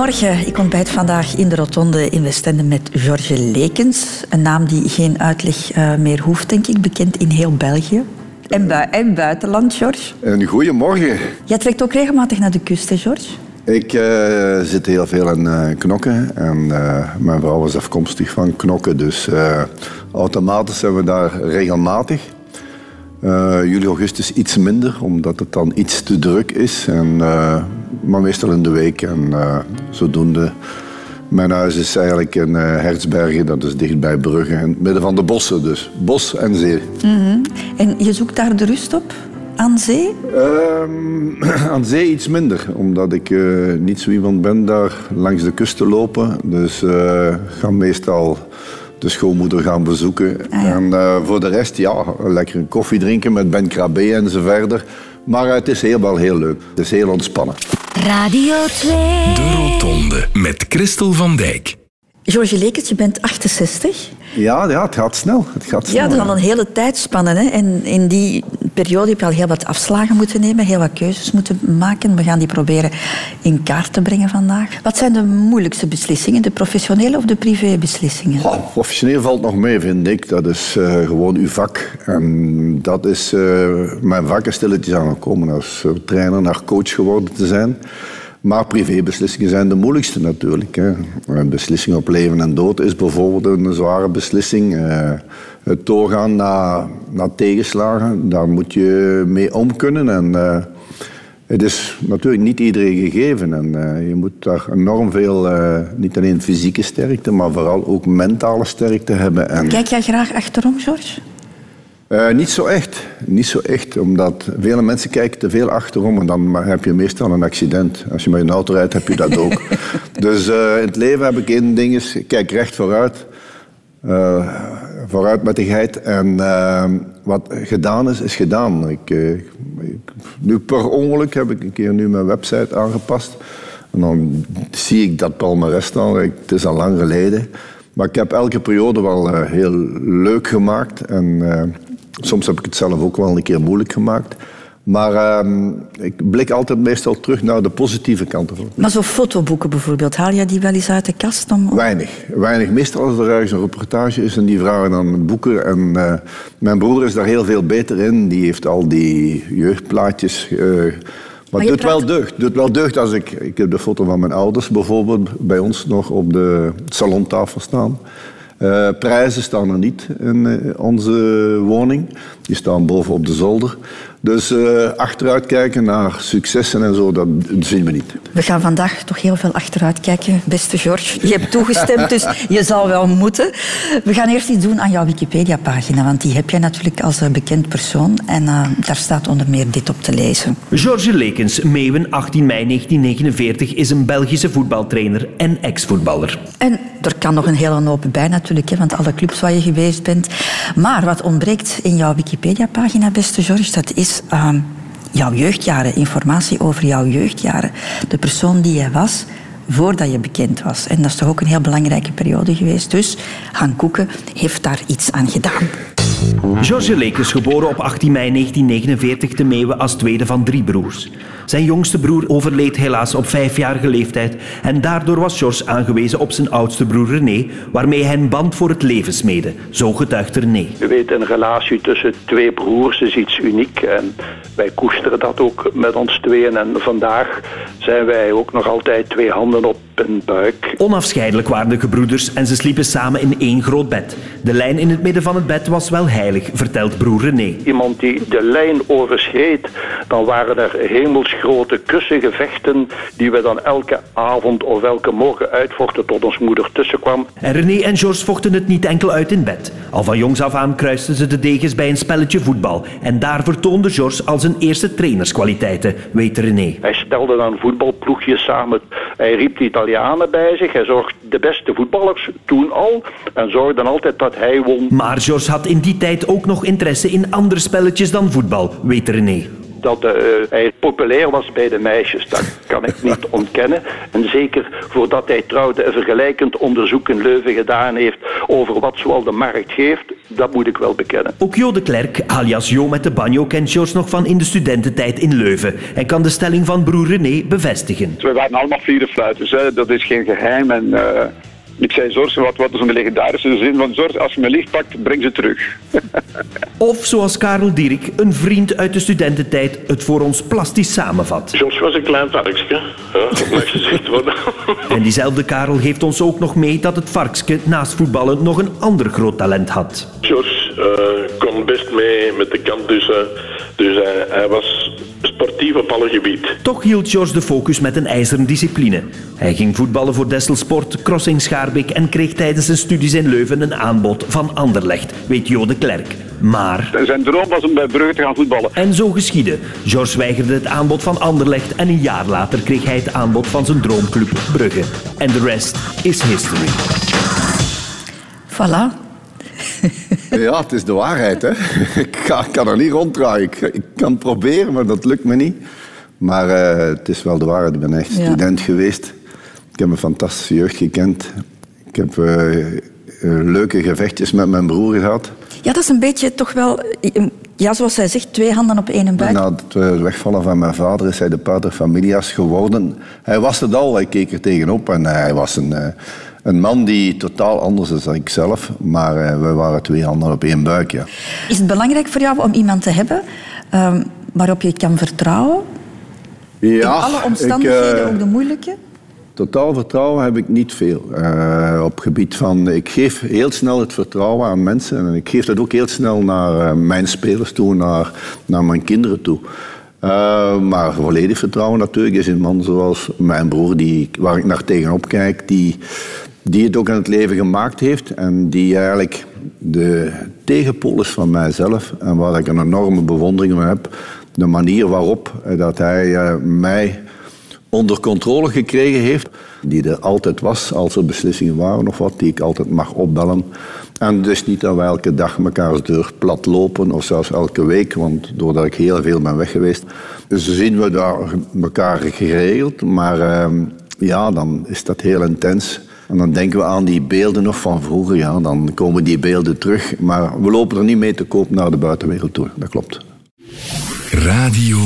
Goedemorgen. Ik ontbijt vandaag in de Rotonde in Westende met George Lekens. Een naam die geen uitleg uh, meer hoeft, denk ik. Bekend in heel België. En, bu en buitenland, George. Een goedemorgen. Jij trekt ook regelmatig naar de kust, hè, George? Ik uh, zit heel veel in uh, Knokken. En uh, mijn vrouw is afkomstig van Knokken. Dus automatisch zijn we daar regelmatig. Juli, augustus iets minder, omdat het dan iets te druk is. En, maar meestal in de week. En zodoende mijn huis is eigenlijk in uh, Hertzbergen, dat is dicht bij Brugge, in het midden van de bossen. Dus bos en zee. Mm -hmm. En je zoekt daar de rust op? Aan zee? Um, aan zee iets minder, omdat ik uh, niet zo iemand ben daar langs de kust te lopen. Dus uh, ga meestal de schoonmoeder gaan bezoeken. Ah, ja. En uh, voor de rest, ja, lekker een koffie drinken met Ben Krabbe en zo verder. Maar het is heel wel heel leuk. Het is heel ontspannen. Radio 2. De Rotonde met Christel van Dijk. George Lekens, je bent 68. Ja, ja, het gaat snel. Het gaat snel ja, dat is al een hele tijdspanne. Hè? En in die periode heb je al heel wat afslagen moeten nemen, heel wat keuzes moeten maken. We gaan die proberen in kaart te brengen vandaag. Wat zijn de moeilijkste beslissingen, de professionele of de privébeslissingen? Oh, professioneel valt nog mee, vind ik. Dat is uh, gewoon uw vak. En dat is uh, mijn vak is stilletjes aangekomen als trainer naar coach geworden te zijn. Maar privébeslissingen zijn de moeilijkste natuurlijk. Hè. Een beslissing op leven en dood is bijvoorbeeld een zware beslissing. Uh, het doorgaan naar, tegenslagen, daar moet je mee om kunnen. En, uh, het is natuurlijk niet iedereen gegeven. En uh, je moet daar enorm veel, niet alleen fysieke sterkte, maar vooral ook mentale sterkte hebben. En... Kijk jij graag achterom, George? Uh, niet zo echt. Niet zo echt, omdat vele mensen kijken te veel achterom en dan heb je meestal een accident. Als je met een auto rijdt, heb je dat ook. dus uh, in het leven heb ik één ding, is, kijk recht vooruit. Uh, vooruit met de geit. En wat gedaan is, is gedaan. Ik, ik, nu per ongeluk heb ik een keer nu mijn website aangepast. En dan zie ik dat palmarès staan. Het is al lang geleden. Maar ik heb elke periode wel heel leuk gemaakt. En Soms heb ik het zelf ook wel een keer moeilijk gemaakt. Maar uh, ik blik altijd meestal terug naar de positieve kanten Maar zo fotoboeken bijvoorbeeld, haal je die wel eens uit de kast? Om... Weinig. Weinig. Meestal als er ergens een reportage is en die vragen dan boeken. En uh, mijn broer is daar heel veel beter in. Die heeft al die jeugdplaatjes... Uh, maar, het doet wel deugd. doet wel deugd als ik... Ik heb de foto van mijn ouders bijvoorbeeld bij ons nog op de salontafel staan. Uh, prijzen staan er niet in uh, onze woning. Die staan boven op de zolder. Dus uh, achteruit kijken naar successen en zo, dat zien we niet. We gaan vandaag toch heel veel achteruit kijken, beste George. Je hebt toegestemd, dus je zal wel moeten. We gaan eerst iets doen aan jouw Wikipedia-pagina, want die heb jij natuurlijk als bekend persoon. En daar staat onder meer dit op te lezen. George Lekens, Meeuwen, 18 mei 1949, is een Belgische voetbaltrainer en ex-voetballer. En er kan nog een hele hoop bij natuurlijk, hè, want alle clubs waar je geweest bent. Maar wat ontbreekt in jouw Wikipedia-pagina, beste George, dat is uh, jouw jeugdjaren, informatie over jouw jeugdjaren. De persoon die jij was voordat je bekend was. En dat is toch ook een heel belangrijke periode geweest. Dus Han Koeken heeft daar iets aan gedaan. George Lekes, geboren op 18 mei 1949 te Meeuwen als tweede van drie broers. Zijn jongste broer overleed helaas op vijfjarige leeftijd en daardoor was George aangewezen op zijn oudste broer René, waarmee hij een band voor het leven smeden. Zo getuigt René. U weet, een relatie tussen twee broers is iets uniek en wij koesteren dat ook met ons tweeën. En vandaag zijn wij ook nog altijd twee handen op een buik. Onafscheidelijk waren de gebroeders en ze sliepen samen in één groot bed. De lijn in het midden van het bed was wel heilig, vertelt broer René. Iemand die de lijn overschreed, dan waren er hemelsgrote kussengevechten die we dan elke avond of elke morgen uitvochten tot ons moeder tussenkwam. En René en George vochten het niet enkel uit in bed. Al van jongs af aan kruisten ze de degens bij een spelletje voetbal. En daar vertoonde George al zijn eerste trainerskwaliteiten, weet René. Hij stelde dan voetbalploegjes samen. Hij riep de Italianen bij zich. Hij zorgde de beste voetballers toen al. En zorgde altijd dat hij won. Maar George had in die tijd ook nog interesse in andere spelletjes dan voetbal, weet René. Dat uh, hij populair was bij de meisjes. Dat kan ik niet ontkennen. En zeker voordat hij trouwde een vergelijkend onderzoek in Leuven gedaan heeft over wat zoal de markt geeft, dat moet ik wel bekennen. Ook Jo de Klerk, alias Jo met de banjo, kent George nog van in de studententijd in Leuven en kan de stelling van broer René bevestigen. We waren allemaal vierde fluiters, hè. dat is geen geheim. En, uh, ik zei, Zorg, wat, wat is een legendarische zin van Zorg, als je me licht pakt, breng ze terug. of zoals Karel Dierik, een vriend uit de studententijd, het voor ons plastisch samenvat. George was een klein varkensje, dat mag gezegd worden. en diezelfde Karel geeft ons ook nog mee dat het varkensje naast voetballen nog een ander groot talent had. George uh, kon best mee met de kant tussen, dus hij, hij was sportief op alle gebied. Toch hield George de focus met een ijzeren discipline. Hij ging voetballen voor Desselsport, Crossing Schaarbeek en kreeg tijdens zijn studies in Leuven een aanbod van Anderlecht, weet Jo de Klerk. Maar... Zijn droom was om bij Brugge te gaan voetballen. En zo geschiedde. George weigerde het aanbod van Anderlecht en een jaar later kreeg hij het aanbod van zijn droomclub Brugge. En de rest is history. Voilà. ja, het is de waarheid. Hè. Ik, kan, ik kan er niet ronddraaien. Ik, ik, kan het proberen, maar dat lukt me niet. Maar uh, het is wel de waarheid. Ik ben echt ja. student geweest. Ik heb een fantastische jeugd gekend. Ik heb uh, uh, leuke gevechtjes met mijn broer gehad. Ja, dat is een beetje toch wel... Ja, zoals hij zegt, twee handen op één buik. Na het wegvallen van mijn vader is hij de pater familias geworden. Hij was het al, hij keek er tegenop en hij was een een man die totaal anders is dan ik zelf, maar uh, we waren twee handen op één buik. Ja. Is het belangrijk voor jou om iemand te hebben um, waarop je kan vertrouwen? Ja, In alle omstandigheden, ik, uh, ook de moeilijke? Totaal vertrouwen heb ik niet veel. Uh, op gebied van, ik geef heel snel het vertrouwen aan mensen en ik geef dat ook heel snel naar mijn spelers toe, naar, naar mijn kinderen toe. Uh, maar volledig vertrouwen natuurlijk is een man zoals mijn broer, die, waar ik naar tegenop kijk, die, die het ook in het leven gemaakt heeft en die eigenlijk de tegenpool is van mijzelf en waar ik een enorme bewondering van heb. De manier waarop dat hij uh, mij onder controle gekregen heeft, die er altijd was als er beslissingen waren of wat, die ik altijd mag opbellen. En dus niet dat we elke dag mekaars deur plat lopen of zelfs elke week, want doordat ik heel veel ben weg geweest, dus zien we daar elkaar geregeld. Maar uh, ja, dan is dat heel intens. En dan denken we aan die beelden nog van vroeger. Ja, dan komen die beelden terug. Maar we lopen er niet mee te koop naar de buitenwereld toe. Dat klopt. Radio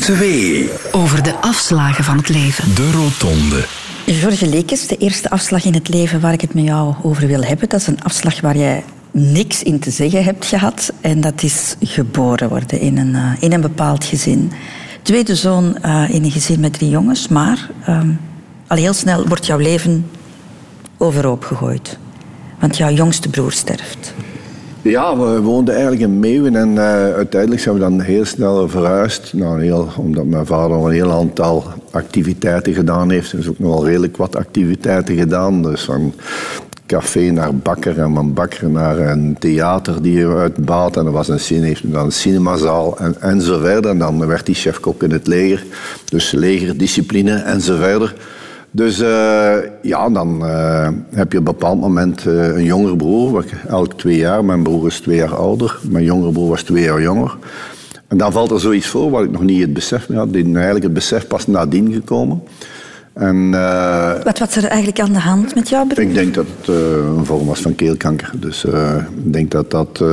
2. Over de afslagen van het leven. De Rotonde. George Lekes, de eerste afslag in het leven waar ik het met jou over wil hebben. Dat is een afslag waar jij niks in te zeggen hebt gehad. En dat is geboren worden in een, uh, in een bepaald gezin. Tweede zoon uh, in een gezin met drie jongens. Maar uh, al heel snel wordt jouw leven overhoop gegooid. Want jouw jongste broer sterft. Ja, we woonden eigenlijk in Meeuwen en uh, uiteindelijk zijn we dan heel snel verhuisd. Nou, heel, omdat mijn vader een heel aantal activiteiten gedaan heeft. Dus ook nog wel redelijk wat activiteiten gedaan. Dus van café naar bakker en van bakker naar een theater die uitbaat. En er was een, cine, dan een cinemazaal en, en zo. En dan werd hij chefkok in het leger. Dus legerdiscipline en. Dus uh, ja, dan uh, heb je op een bepaald moment uh, een jongere broer, elk twee jaar. Mijn broer is twee jaar ouder, mijn jongere broer was twee jaar jonger. En dan valt er zoiets voor waar ik nog niet het besef had. Eigenlijk het besef pas nadien gekomen. En, Wat was er eigenlijk aan de hand met jou? Ik denk dat het een vorm was van keelkanker. Dus ik denk dat dat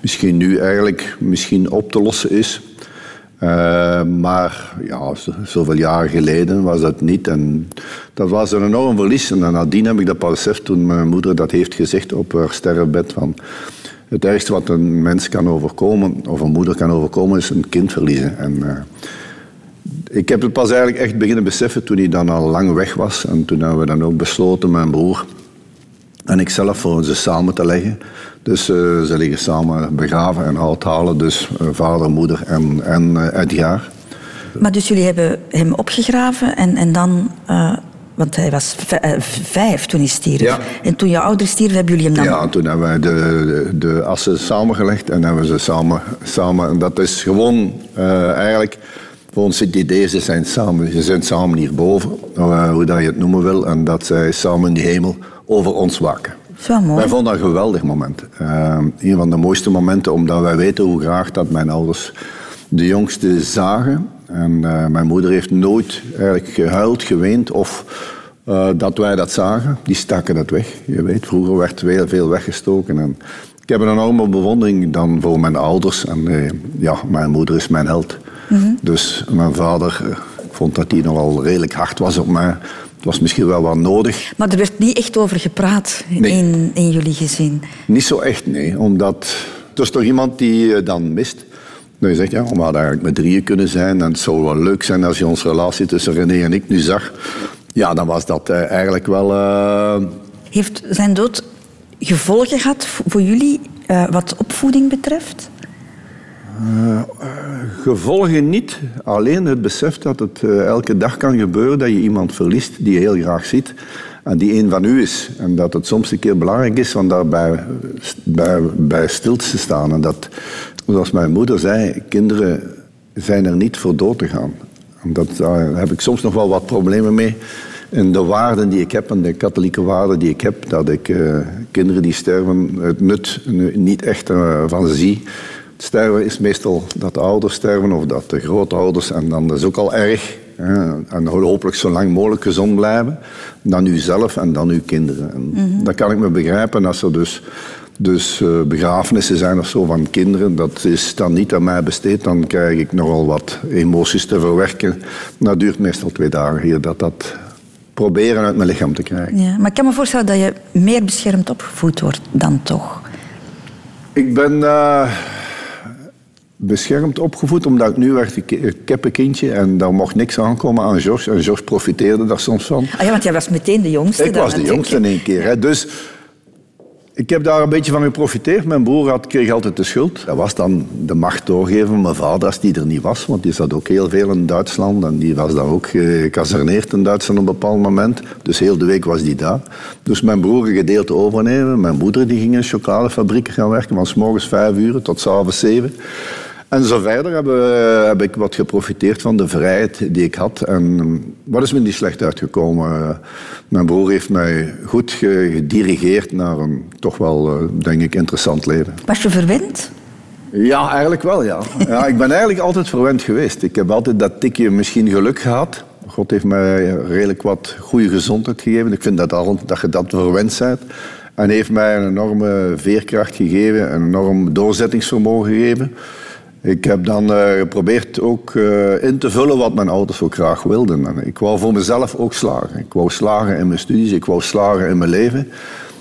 misschien nu eigenlijk misschien op te lossen is. Uh, maar ja, zoveel jaren geleden was dat niet. En dat was een enorm verlies. En nadien heb ik dat pas beseft toen mijn moeder dat heeft gezegd op haar sterrenbed. Van het ergste wat een mens kan overkomen, of een moeder kan overkomen, is een kind verliezen. En, uh, ik heb het pas eigenlijk echt beginnen beseffen toen hij dan al lang weg was. En toen hebben we dan ook besloten, mijn broer en ik zelf, voor ze samen te leggen. Dus uh, ze liggen samen begraven en halen. Dus uh, vader, moeder en, en uh, Edgar. Maar dus jullie hebben hem opgegraven en, en dan... want hij was vijf toen hij stierf. Ja. En toen je ouders stierven, hebben jullie hem dan... Ja, toen hebben wij de, de, de assen samengelegd en hebben ze samen... samen en dat is gewoon eigenlijk... Voor ons het idee, ze zijn samen, ze zijn samen hierboven, hoe dat je het noemen wil. En dat zij samen in die hemel over ons waken. Wij vonden dat een geweldig moment. Uh, een van de mooiste momenten, omdat wij weten hoe graag dat mijn ouders de jongste zagen. En eh, mijn moeder heeft nooit eigenlijk gehuild, geweend of eh, dat wij dat zagen. Die staken dat weg. Je weet, vroeger werd heel veel weggestoken. En ik heb een enorme bewondering dan voor mijn ouders. En eh, ja, mijn moeder is mijn held. Dus mijn vader, ik vond dat hij nogal redelijk hard was op mij. Was misschien wel wat nodig. Maar er werd niet echt over gepraat Nee. in, in jullie gezin. Niet zo echt, nee. Omdat er is toch iemand die je dan mist. Nou, je zegt, ja, we hadden eigenlijk met drieën kunnen zijn. En het zou wel leuk zijn als je onze relatie tussen René en ik nu zag. Ja, dan was dat eh, eigenlijk wel... eh, Heeft zijn dood gevolgen gehad voor jullie eh, wat opvoeding betreft? Gevolgen niet, alleen het besef dat het eh, elke dag kan gebeuren dat je iemand verliest die je heel graag ziet en die een van u is. En dat het soms een keer belangrijk is om daarbij bij, bij stil te staan. En dat, zoals mijn moeder zei, kinderen zijn er niet voor dood te gaan. En dat, daar heb ik soms nog wel wat problemen mee. En de waarden die ik heb en de katholieke waarden die ik heb, dat ik eh, kinderen die sterven het nut nu niet echt eh, van zie. Sterven is meestal dat de ouders sterven of dat de grootouders. En dan is ook al erg. Hè. En hopelijk zo lang mogelijk gezond blijven. Dan u zelf en dan uw kinderen. En Dat kan ik me begrijpen als er dus, dus eh, begrafenissen zijn of zo van kinderen. Dat is dan niet aan mij besteed. Dan krijg ik nogal wat emoties te verwerken. Dat duurt meestal twee dagen hier dat dat proberen uit mijn lichaam te krijgen. Ja. Maar ik kan me voorstellen dat je meer beschermd opgevoed wordt dan toch. Ik ben eh, beschermd opgevoed, omdat ik nu werd een kindje en daar mocht niks aankomen aan George. En George profiteerde daar soms van. Ah ja, want jij was meteen de jongste. Ik dan was de jongste in één keer. Hè. Dus ik heb daar een beetje van geprofiteerd. Mijn broer had, kreeg altijd de schuld. Dat was dan de macht doorgeven van mijn vader als die er niet was. Want die zat ook heel veel in Duitsland. En die was dan ook gecasserneerd in Duitsland op een bepaald moment. Dus heel de week was die daar. Dus mijn broer een gedeelte overnemen. Mijn moeder die ging in een chocoladefabriek gaan werken. Van s morgens vijf uur tot s avonds zeven. En zo verder heb, eh, heb ik wat geprofiteerd van de vrijheid die ik had. En eh, wat is me niet slecht uitgekomen? Eh, Mijn broer heeft mij goed ge- gedirigeerd naar een toch wel, eh, denk ik, interessant leven. Was je verwend? Ja, eigenlijk wel, ja. ja. Ik ben eigenlijk altijd verwend geweest. Ik heb altijd dat tikje misschien geluk gehad. God heeft mij redelijk wat goede gezondheid gegeven. Ik vind dat, al, dat je dat verwend bent. En heeft mij een enorme veerkracht gegeven, een enorm doorzettingsvermogen gegeven. Ik heb dan eh, geprobeerd ook eh, in te vullen wat mijn ouders ook graag wilden. En ik wou voor mezelf ook slagen. Ik wou slagen in mijn studies, ik wou slagen in mijn leven.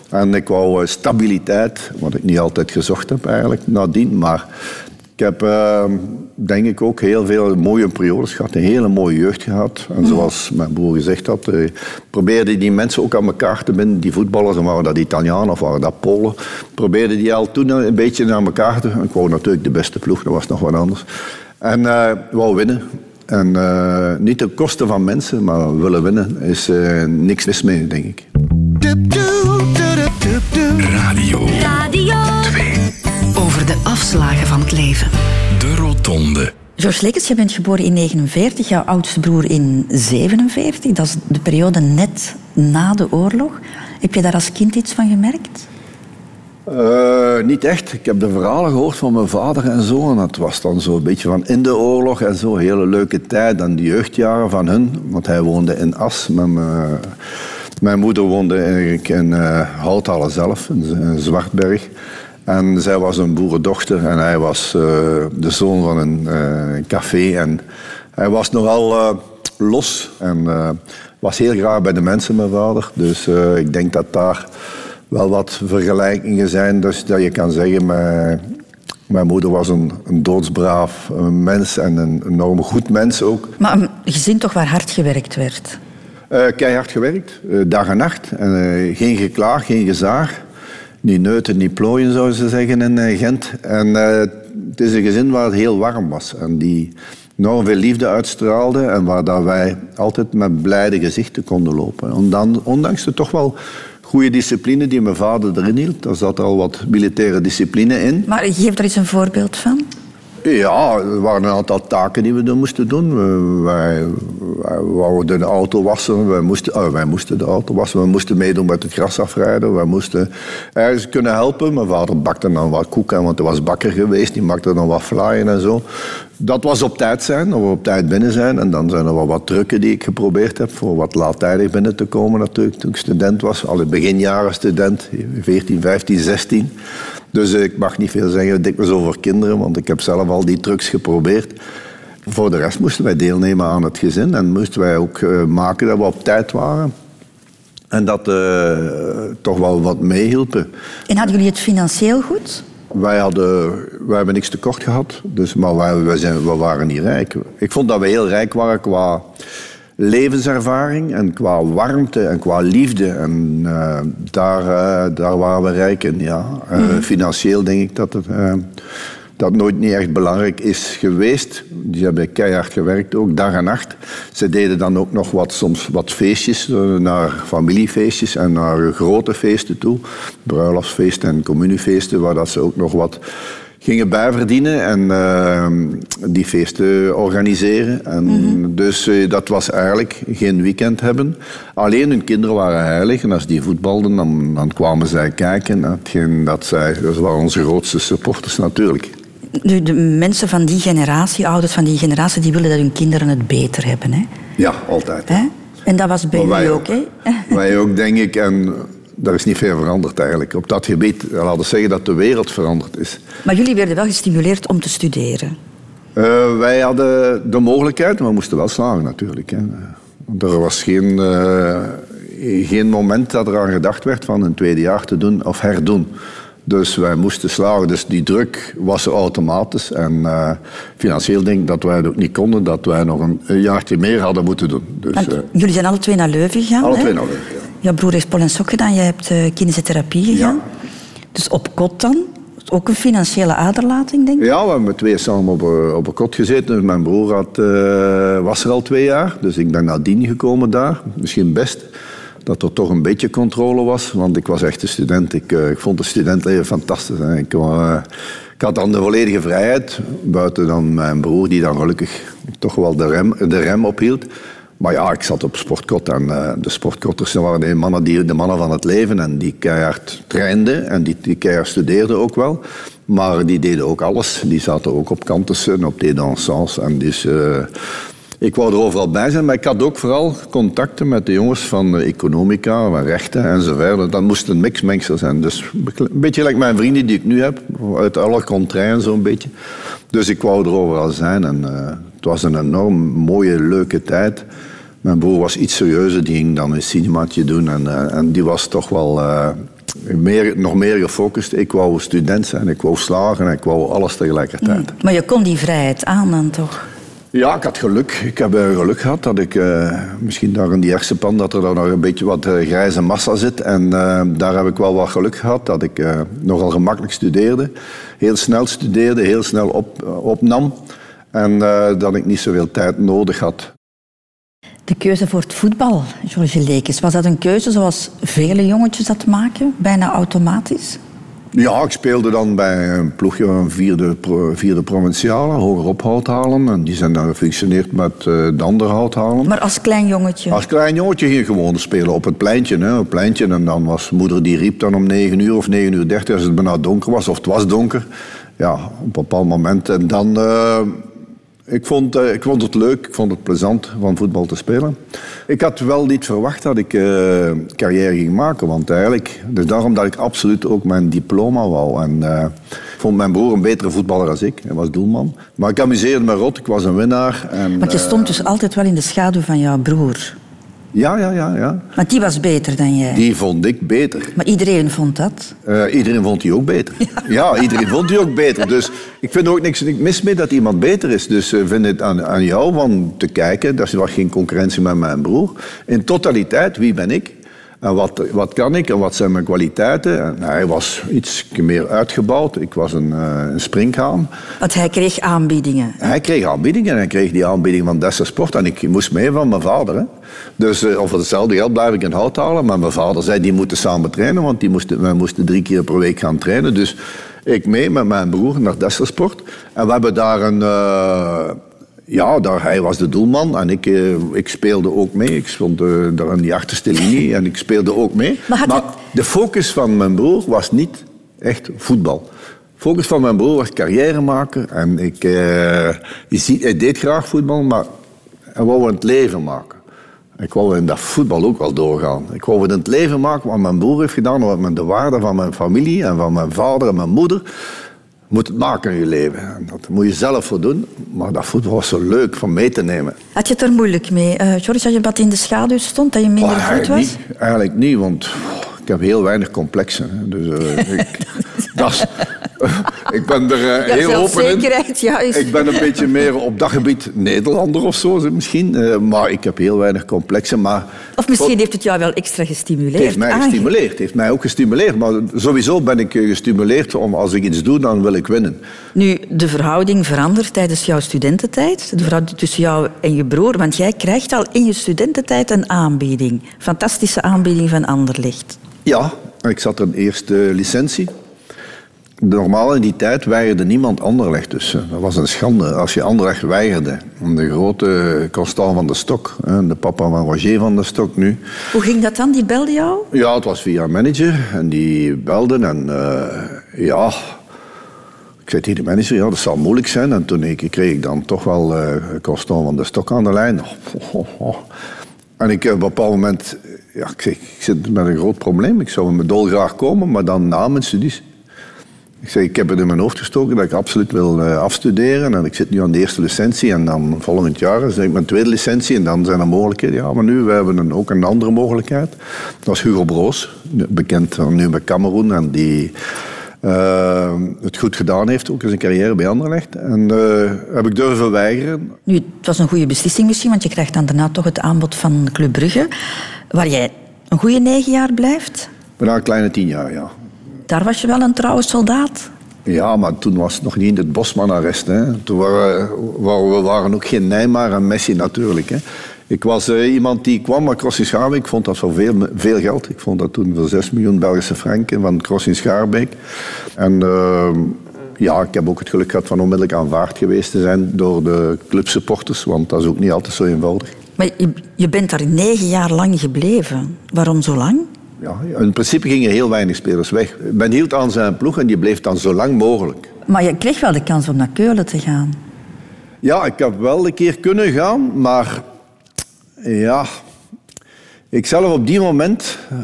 En ik wou eh, stabiliteit, wat ik niet altijd gezocht heb eigenlijk nadien. Maar ik heb eh, denk ik ook heel veel mooie periodes gehad, een hele mooie jeugd gehad. En zoals mijn broer gezegd had, eh, probeerde die mensen ook aan elkaar te binden. Die voetballers, en waren dat Italianen of waren dat Polen, probeerde die al toen een beetje naar elkaar te... Ik wou natuurlijk de beste ploeg, dat was nog wat anders. En eh wou winnen. En eh, niet ten koste van mensen, maar willen winnen is eh, niks mis mee, denk ik. Radio Radio 2. Over de afslagen van het leven. De Rotonde. George Lekens, je bent geboren in 49, jouw oudste broer in 47. Dat is de periode net na de oorlog. Heb je daar als kind iets van gemerkt? Eh, niet echt. Ik heb de verhalen gehoord van mijn vader en zo. En dat was dan zo een beetje van in de oorlog en zo. Hele leuke tijd. En de jeugdjaren van hun. Want hij woonde in As. Met mijn, mijn moeder woonde eigenlijk in uh, Houthalen zelf, in, in Zwartberg. En zij was een boerendochter en hij was eh, de zoon van een eh, café. En hij was nogal eh, los en was heel graag bij de mensen, mijn vader. Dus ik denk dat daar wel wat vergelijkingen zijn. Dus dat je kan zeggen, mijn, mijn moeder was een, een doodsbraaf mens en een enorm goed mens ook. Maar een gezin toch waar hard gewerkt werd. Keihard gewerkt, dag en nacht. En, geen geklaag, geen gezaag. Niet neuten, niet plooien, zouden ze zeggen in eh, Gent. En eh, het is een gezin waar het heel warm was. En die enorm veel liefde uitstraalde. En waar dat wij altijd met blijde gezichten konden lopen. Ondan- ondanks de toch wel goede discipline die mijn vader erin hield. Daar zat al wat militaire discipline in. Maar geef er eens een voorbeeld van. Ja, er waren een aantal taken die we dan moesten doen. Wij wij de auto wassen. Wij moesten, oh, wij moesten de auto wassen. We moesten meedoen met het gras afrijden. We moesten ergens kunnen helpen. Mijn vader bakte dan wat koeken, want hij was bakker geweest. Die maakte dan wat flyen en zo. Dat was op tijd zijn, dat we op tijd binnen zijn. En dan zijn er wel wat trucken die ik geprobeerd heb voor wat laattijdig binnen te komen natuurlijk. Toen ik student was, al in beginjaren student, 14, 15, 16. Dus ik mag niet veel zeggen dikwijls over kinderen, want ik heb zelf al die trucs geprobeerd. Voor de rest moesten wij deelnemen aan het gezin en moesten wij ook eh, maken dat we op tijd waren. En dat uh, toch wel wat meehielpen. En hadden jullie het financieel goed? Wij, hadden, wij hebben niks tekort gehad, dus, maar wij, wij, zijn, we waren niet rijk. Ik vond dat we heel rijk waren qua levenservaring en qua warmte en qua liefde. En uh, daar, uh, daar waren we rijk in, ja. Uh, mm. Financieel denk ik dat het dat nooit niet echt belangrijk is geweest. Die hebben keihard gewerkt, ook dag en nacht. Ze deden dan ook nog wat, soms wat feestjes, naar familiefeestjes en naar grote feesten toe. Bruiloftsfeesten en communiefeesten, waar dat ze ook nog wat gingen bijverdienen en uh, die feesten organiseren. En mm-hmm. Dus uh, dat was eigenlijk geen weekend hebben. Alleen hun kinderen waren heilig en als die voetbalden, dan, dan kwamen zij kijken. Hetgeen dat, zij, dat waren onze grootste supporters natuurlijk. De, de, mensen van die generatie, ouders van die generatie, die willen dat hun kinderen het beter hebben. Hè? Ja, altijd. Hè? En dat was bij jullie ook, hè? Wij ook, denk ik. En daar is niet veel veranderd eigenlijk. Op dat gebied, laten we zeggen dat de wereld veranderd is. Maar jullie werden wel gestimuleerd om te studeren? Uh, wij hadden de mogelijkheid, maar we moesten wel slagen natuurlijk. Hè. Er was geen, uh, geen moment dat er aan gedacht werd van een tweede jaar te doen of herdoen. Dus wij moesten slagen. Dus die druk was er automatisch. En uh, financieel denk ik dat wij het ook niet konden, dat wij nog een, een jaartje meer hadden moeten doen. Dus, uh, jullie zijn alle twee naar Leuven gegaan? Alle hè? twee naar Leuven, ja. Jouw broer heeft Pol en Sok gedaan, jij hebt uh, kinesiotherapie gegaan. Ja. Dus op kot dan? Ook een financiële aderlating, denk ik? Ja, we hebben met twee samen op, op een kot gezeten. Mijn broer had, was er al twee jaar, dus ik ben nadien gekomen daar. Misschien best dat er toch een beetje controle was. Want ik was echt een student. Ik, uh, ik vond het studentleven fantastisch. Hè. Ik, uh, ik, had dan de volledige vrijheid. Buiten dan mijn broer, die dan gelukkig toch wel de rem, de rem ophield. Maar ja, ik zat op sportkot en de sportkotters waren de mannen, die, de mannen van het leven en die keihard trainden en die, die keihard studeerden ook wel. Maar die deden ook alles. Die zaten ook op kantussen, op des dansants. En dus, ik wou er overal bij zijn, maar ik had ook vooral contacten met de jongens van economica, van rechten enzovoort. Dat moest een mixmengsel zijn. Dus een beetje like mijn vrienden die ik nu heb, uit alle contraien zo'n beetje. Dus ik wou er overal zijn en uh, het was een enorm mooie, leuke tijd. Mijn broer was iets serieuzer, die ging dan een cinemaatje doen en, uh, en die was toch wel... Uh, meer, nog meer gefocust. Ik wou student zijn, ik wou slagen en ik wou alles tegelijkertijd. Mm. Maar je kon die vrijheid aan dan toch? Ja, ik had geluk. Ik heb uh, geluk gehad dat ik uh, misschien daar in die hersenpan dat er daar nog een beetje wat uh, grijze massa zit. En daar heb ik wel wat geluk gehad dat ik nogal gemakkelijk studeerde. Heel snel studeerde, heel snel op, opnam. En dat ik niet zoveel tijd nodig had. De keuze voor het voetbal, George Lekes, was dat een keuze zoals vele jongetjes dat maken, bijna automatisch? Ja, ik speelde dan bij een ploegje van vierde, vierde provinciale, hoger ophouthalen. En die zijn dan gefunctioneerd met uh, de andere houthalen. Maar als klein jongetje? Als klein jongetje ging gewoon spelen op het pleintje. Hè, het pleintje. En dan was moeder die riep dan om 9 uur of 9 uur 30 als het bijna donker was. Of het was donker. Ja, op een bepaald moment. En dan... Uh, ik vond, uh, ik vond het leuk, ik vond het plezant van voetbal te spelen. Ik had wel niet verwacht dat ik uh, carrière ging maken, want eigenlijk... Dus daarom dat ik absoluut ook mijn diploma wou. En uh, ik vond mijn broer een betere voetballer dan ik. Hij was doelman. Maar ik amuseerde me rot, ik was een winnaar. En, want je stond dus altijd wel in de schaduw van jouw broer. Ja, ja, ja, ja. Maar die was beter dan jij? Die vond ik beter. Maar iedereen vond dat? Uh, iedereen vond die ook beter. Ja. ja, iedereen vond die ook beter. Dus ik vind er ook niks, mis mee dat iemand beter is. Dus ik uh, vind het aan, aan jou om te kijken. Er was geen concurrentie met mijn broer. In totaliteit, wie ben ik? En wat, wat kan ik en wat zijn mijn kwaliteiten? En hij was iets meer uitgebouwd. Ik was een, uh, een springhaan. Want hij kreeg aanbiedingen. Hij kreeg aanbiedingen en hij kreeg die aanbieding van Dessa Sport. En ik moest mee van mijn vader. Hè. Dus uh, over hetzelfde geld blijf ik in hout halen. Maar mijn vader zei, die moeten samen trainen. Want die moesten, wij moesten drie keer per week gaan trainen. Dus ik mee met mijn broer naar Dessa Sport. En we hebben daar een... Uh, Ja, daar, hij was de doelman en ik, eh, ik speelde ook mee. Ik stond eh, daar in die achterste linie en ik speelde ook mee. Maar maar het- de focus van mijn broer was niet echt voetbal. De focus van mijn broer was carrière maken. En ik, ziet, hij deed graag voetbal, maar hij wou het leven maken. Ik wou in dat voetbal ook wel doorgaan. Ik wou het in het leven maken wat mijn broer heeft gedaan, wat met de waarde van mijn familie en van mijn vader en mijn moeder. Moet het maken in je leven. En dat moet je zelf voor doen. Maar dat voetbal was zo leuk van mee te nemen. Had je het er moeilijk mee, eh George, dat je wat in de schaduw stond, dat je minder Oh, goed was? niet, eigenlijk niet, want ik heb heel weinig complexen. hè. Dus eh, ik, dat is- ik ben er eh, heel open in. juist. Ik ben een beetje meer op dat gebied Nederlander of zo misschien. eh, maar ik heb heel weinig complexen. Maar Of misschien heeft het jou wel extra gestimuleerd. het heeft mij aange- gestimuleerd. Het heeft mij ook gestimuleerd. Maar sowieso ben ik eh, gestimuleerd om als ik iets doe, dan wil ik winnen. Nu, de verhouding verandert tijdens jouw studententijd. De verhouding tussen jou en je broer. Want jij krijgt al in je studententijd een aanbieding. Fantastische aanbieding van Anderlecht. Ja, ik zat in eerste licentie. Normaal in die tijd weigerde niemand Anderlecht. Dus eh, dat was een schande als je Anderlecht weigerde. De grote Constant van de Stok, de papa van Roger van de Stok nu. Hoe ging dat dan? Die belde jou? Ja, het was via een manager en die belden en eh, ja... Ik zei tegen de manager, ja, dat zal moeilijk zijn. En toen ik, kreeg ik dan toch wel eh Constant van de Stok aan de lijn. Oh, oh, oh. En ik heb op een bepaald moment... Ja, ik, zeg, ik zit met een groot probleem. Ik zou me dolgraag komen, maar dan na mijn studies. Ik zeg, ik heb het in mijn hoofd gestoken dat ik absoluut wil eh, afstuderen. En ik zit nu aan de eerste licentie. En dan volgend jaar is ik mijn tweede licentie. En dan zijn er mogelijkheden. Ja, maar nu we hebben een, ook een andere mogelijkheid. Dat was Hugo Broos, bekend van nu bij Cameroen. En die eh, het goed gedaan heeft, ook in zijn carrière bij Anderlecht. En eh, heb ik durven weigeren. Nu, het was een goede beslissing misschien, want je krijgt dan daarna toch het aanbod van Club Brugge, waar jij een goede negen jaar blijft. Bijna een kleine tien jaar, ja. Daar was je wel een trouwe soldaat. Ja, maar toen was het nog niet het Bosman-arrest. hè. Toen waren we, we waren ook geen Neymar en Messi natuurlijk. Hè. Ik was eh, iemand die kwam naar Crossing Schaarbeek. Ik vond dat voor veel, veel geld. Ik vond dat toen voor 6 miljoen Belgische franken van Crossing Schaarbeek. En ehm, ja, ik heb ook het geluk gehad van onmiddellijk aanvaard geweest te zijn door de clubsupporters. Want dat is ook niet altijd zo eenvoudig. Maar je, je bent daar negen jaar lang gebleven. Waarom zo lang? Ja, in principe gingen heel weinig spelers weg. Men hield aan zijn ploeg en die bleef dan zo lang mogelijk. Maar je kreeg wel de kans om naar Keulen te gaan. Ja, ik heb wel een keer kunnen gaan, maar ja, ik zelf op die moment eh,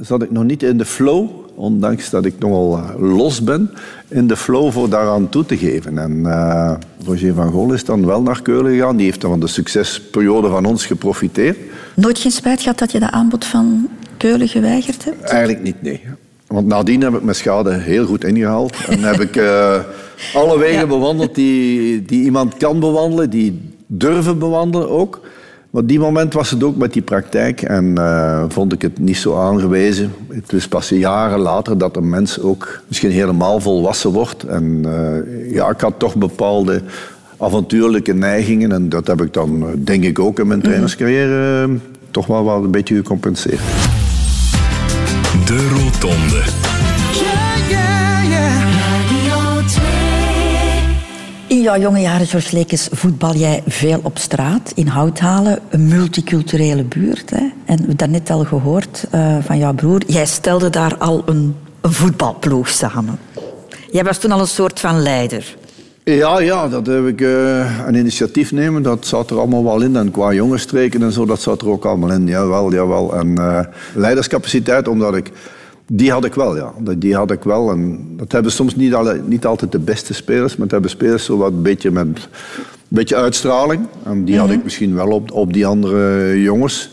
zat ik nog niet in de flow, ondanks dat ik nogal eh, los ben, in de flow voor daaraan toe te geven. En eh, Roger van Gol is dan wel naar Keulen gegaan, die heeft dan van de succesperiode van ons geprofiteerd. Nooit geen spijt gehad dat je dat aanbod van Keulen geweigerd hebt? Eigenlijk niet, nee. Want nadien heb ik mijn schade heel goed ingehaald. En heb ik eh, alle wegen Ja. bewandeld die, die iemand kan bewandelen, die durven bewandelen ook. Maar op die moment was het ook met die praktijk en eh, vond ik het niet zo aangewezen. Het is pas jaren later dat een mens ook misschien helemaal volwassen wordt. En eh, ja, ik had toch bepaalde avontuurlijke neigingen en dat heb ik dan, denk ik ook in mijn trainerscarrière, eh, toch wel, wel een beetje gecompenseerd. De Rotonde. In jouw jonge jaren, George Lekes, voetbal jij veel op straat in Houthalen, een multiculturele buurt. Hè? En we hebben daarnet al gehoord eh, van jouw broer, jij stelde daar al een voetbalploeg samen. Jij was toen al een soort van leider. Ja, ja, dat heb ik eh, een initiatief nemen. Dat zat er allemaal wel in. En qua jongensstreken en zo, dat zat er ook allemaal in. Jawel, jawel. En eh, leiderscapaciteit, omdat ik... Die had ik wel, ja. Dat- Die had ik wel. En dat hebben soms niet, alle, niet altijd de beste spelers, maar het hebben spelers zo wat een beetje met een beetje uitstraling. En die had ik misschien wel op, op die andere jongens.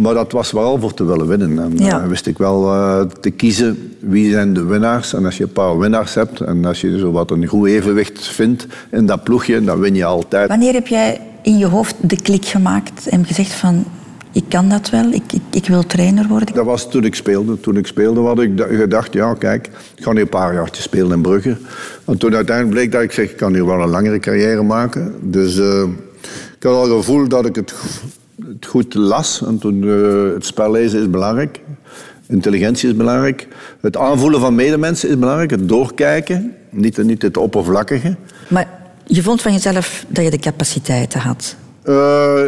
Maar dat was wel voor te willen winnen. En Ja. eh, wist ik wel eh, te kiezen wie zijn de winnaars. En als je een paar winnaars hebt en als je zo wat een goed evenwicht vindt in dat ploegje, dan win je altijd. Wanneer heb jij in je hoofd de klik gemaakt en gezegd van, ik kan dat wel, ik, ik, ik wil trainer worden? Dat was toen ik speelde. Toen ik speelde had ik da- gedacht, ja kijk, ik ga nu een paar jaartjes spelen in Brugge. En toen uiteindelijk bleek dat ik zeg, ik kan hier wel een langere carrière maken. Dus eh, ik had al het gevoel dat ik het, het goed las. En toen, eh, het spel lezen is belangrijk. Intelligentie is belangrijk. Het aanvoelen van medemensen is belangrijk. Het doorkijken, niet, niet het oppervlakkige. Maar Je vond van jezelf dat je de capaciteiten had. Uh,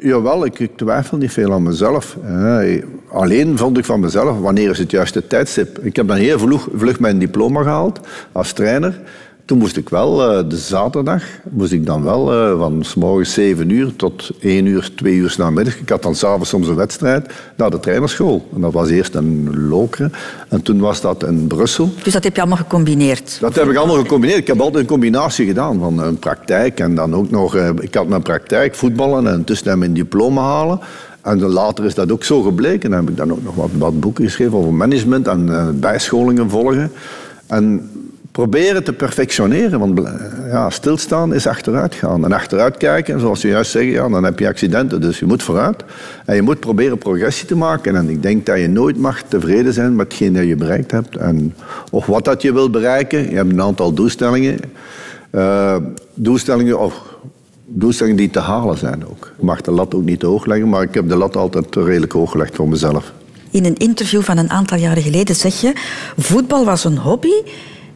jawel, ik, ik, twijfel niet veel aan mezelf. Uh, alleen vond ik van mezelf, wanneer is het juiste tijdstip? Ik heb dan heel vlug, vlug mijn diploma gehaald als trainer. Toen moest ik wel, uh, de zaterdag, moest ik dan wel uh, van s morgens 7 uur tot 1 uur, 2 uur namiddag. Ik had dan s'avonds soms een wedstrijd naar de trainerschool. En dat was eerst een Lokeren en toen was dat in Brussel. Dus dat heb je allemaal gecombineerd? Dat heb ik allemaal gecombineerd. Ik heb altijd een combinatie gedaan van een praktijk en dan ook nog... Uh, ik had mijn praktijk, voetballen en tussen mijn diploma halen. En later is dat ook zo gebleken. Dan heb ik dan ook nog wat, wat boeken geschreven over management en bijscholingen volgen. En proberen te perfectioneren. Want ja, stilstaan is achteruit gaan. En achteruit kijken, zoals je juist zegt, ja, dan heb je accidenten. Dus je moet vooruit. En je moet proberen progressie te maken. En ik denk dat je nooit mag tevreden zijn met hetgeen dat je bereikt hebt. En, of wat dat je wil bereiken. Je hebt een aantal doelstellingen. Uh, doelstellingen of doelstellingen die te halen zijn ook. Ik mag de lat ook niet te hoog leggen, maar ik heb de lat altijd redelijk hoog gelegd voor mezelf. In een interview van een aantal jaren geleden zeg je... voetbal was een hobby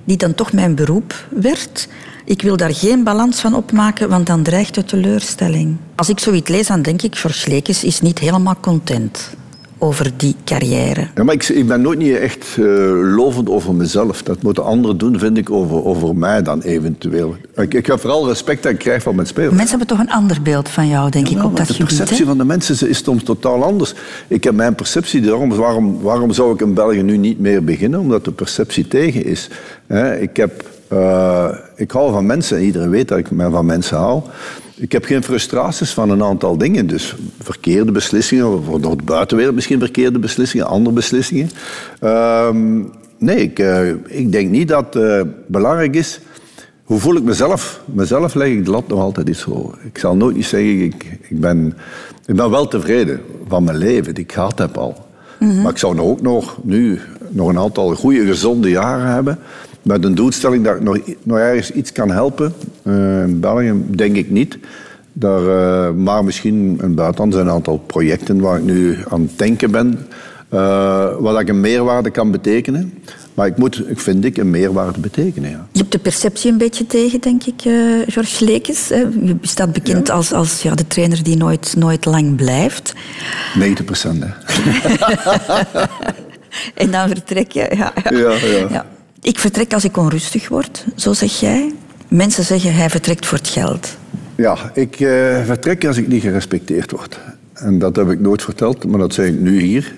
die dan toch mijn beroep werd. Ik wil daar geen balans van opmaken, want dan dreigt de teleurstelling. Als ik zoiets lees, dan denk ik, Lekes is niet helemaal content over die carrière. Ja, maar ik, ik ben nooit niet echt uh, lovend over mezelf. Dat moeten anderen doen, vind ik, over, over mij dan eventueel. Ik, ik heb vooral respect dat ik krijg van mijn spelers. Mensen hebben toch een ander beeld van jou, denk ja, ik, op dat de gebied. De perceptie van de mensen is soms totaal anders. Ik heb mijn perceptie, daarom, waarom, waarom zou ik in België nu niet meer beginnen? Omdat de perceptie tegen is. Ik heb... Uh, ik hou van mensen, iedereen weet dat ik van mensen hou. Ik heb geen frustraties van een aantal dingen. Dus verkeerde beslissingen, voor de buitenwereld misschien verkeerde beslissingen, andere beslissingen. Uh, nee, ik, uh, ik, denk niet dat het uh, belangrijk is. Hoe voel ik mezelf? Mezelf leg ik de lat nog altijd iets hoger. Ik zal nooit niet zeggen, ik, ik, ben, ik ben wel tevreden van mijn leven, die ik gehad heb al. Mm -hmm. Maar ik zou ook nog nu nog een aantal goede, gezonde jaren hebben met een doelstelling dat ik nog, nog ergens iets kan helpen. Uh, in België denk ik niet. Daar, uh, maar misschien in het buitenland zijn een aantal projecten waar ik nu aan het denken ben. Uh, waar ik een meerwaarde kan betekenen. Maar ik moet, ik vind ik, een meerwaarde betekenen. Ja. Je hebt de perceptie een beetje tegen, denk ik, uh, George Lekes. Je staat bekend ja. als, als ja, de trainer die nooit, nooit lang blijft. 90 procent, hè. en dan vertrek je. Ja, ja. ja, ja. Ik vertrek als ik onrustig word, zo zeg jij. Mensen zeggen hij vertrekt voor het geld. Ja, ik uh, vertrek als ik niet gerespecteerd word. En dat heb ik nooit verteld, maar dat zeg ik nu hier.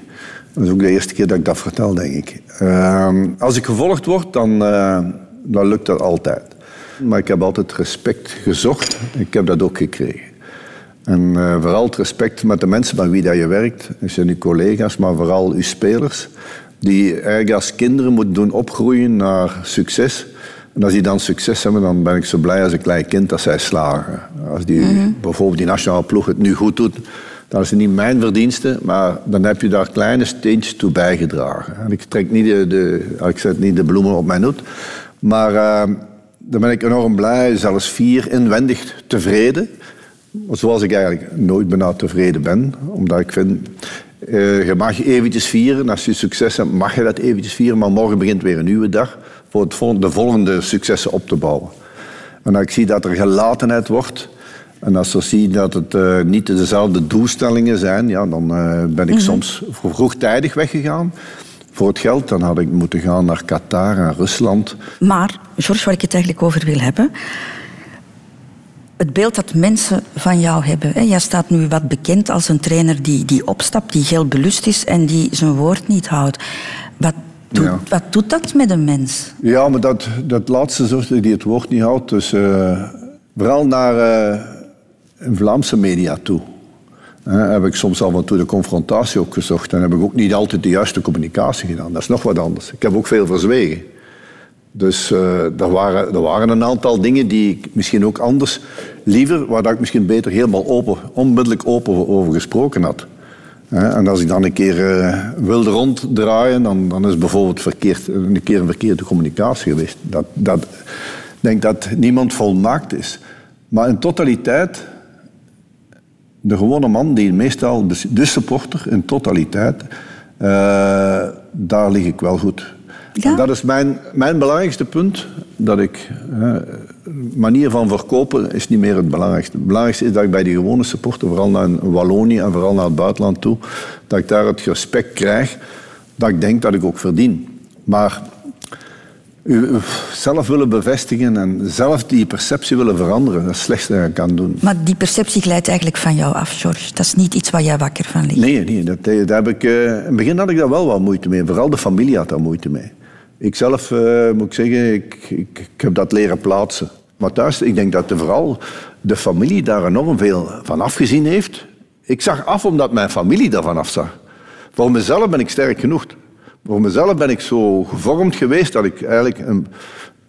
Dat is ook de eerste keer dat ik dat vertel, denk ik. Uh, als ik gevolgd word, dan, uh, dan lukt dat altijd. Maar ik heb altijd respect gezocht. Ik heb dat ook gekregen. En vooral het respect met de mensen met wie dat je werkt. Zijn uw collega's, maar vooral uw spelers die eigenlijk als kinderen moeten doen opgroeien naar succes. En als die dan succes hebben, dan ben ik zo blij als een klein kind dat zij slagen. Als die, mm -hmm. bijvoorbeeld die nationale ploeg het nu goed doet, dan is het niet mijn verdienste, maar dan heb je daar kleine steentjes toe bijgedragen. En ik trek niet de, de, ik zet niet de bloemen op mijn hoed, maar uh, dan ben ik enorm blij, zelfs vier inwendig tevreden. Zoals ik eigenlijk nooit bijna tevreden ben, omdat ik vind uh, je mag eventjes vieren. Als je succes hebt, mag je dat eventjes vieren. Maar morgen begint weer een nieuwe dag voor het volgende, de volgende successen op te bouwen. En als ik zie dat er gelatenheid wordt... En als ik zie dat het uh, niet dezelfde doelstellingen zijn... Ja, dan uh, ben ik -hmm. soms vroegtijdig weggegaan. Voor het geld, dan had ik moeten gaan naar Qatar en Rusland. Maar, George, waar ik het eigenlijk over wil hebben het beeld dat mensen van jou hebben. Hè. Jij staat nu wat bekend als een trainer die, die opstapt, die geldbelust is en die zijn woord niet houdt. Wat doet, ja. wat doet dat met een mens? Ja, maar dat, dat laatste zorg die het woord niet houdt, dus uh, vooral naar uh, Vlaamse media toe. Uh, heb ik soms af en toe de confrontatie ook gezocht en heb ik ook niet altijd de juiste communicatie gedaan. Dat is nog wat anders. Ik heb ook veel verzwegen. Dus uh, er, waren, er waren een aantal dingen die ik misschien ook anders liever, waar ik misschien beter helemaal open, onmiddellijk open over gesproken had. En als ik dan een keer uh, wilde ronddraaien, dan, dan is bijvoorbeeld verkeerd, een keer een verkeerde communicatie geweest. Dat, dat, ik denk dat niemand volmaakt is. Maar in totaliteit, de gewone man, die meestal, de supporter in totaliteit, uh, daar lig ik wel goed. Ja. En dat is mijn, mijn belangrijkste punt. Dat ik, manier van verkopen is niet meer het belangrijkste. Het belangrijkste is dat ik bij die gewone supporter, vooral naar Wallonië en vooral naar het buitenland toe, dat ik daar het respect krijg dat ik denk dat ik ook verdien. Maar u zelf willen bevestigen en zelf die perceptie willen veranderen, dat is het slechtste dat je kan doen. Maar die perceptie glijdt eigenlijk van jou af, George. Dat is niet iets waar jij wakker van ligt. Nee, nee dat, dat heb ik, eh, in het begin had ik daar wel wat moeite mee. Vooral de familie had daar moeite mee. Ik zelf, eh, moet ik zeggen, ik, ik, heb dat leren plaatsen. Maar thuis, ik denk dat de, vooral de familie daar enorm veel van afgezien heeft. Ik zag af omdat mijn familie daarvan afzag. Voor mezelf ben ik sterk genoeg. Voor mezelf ben ik zo gevormd geweest dat ik eigenlijk een,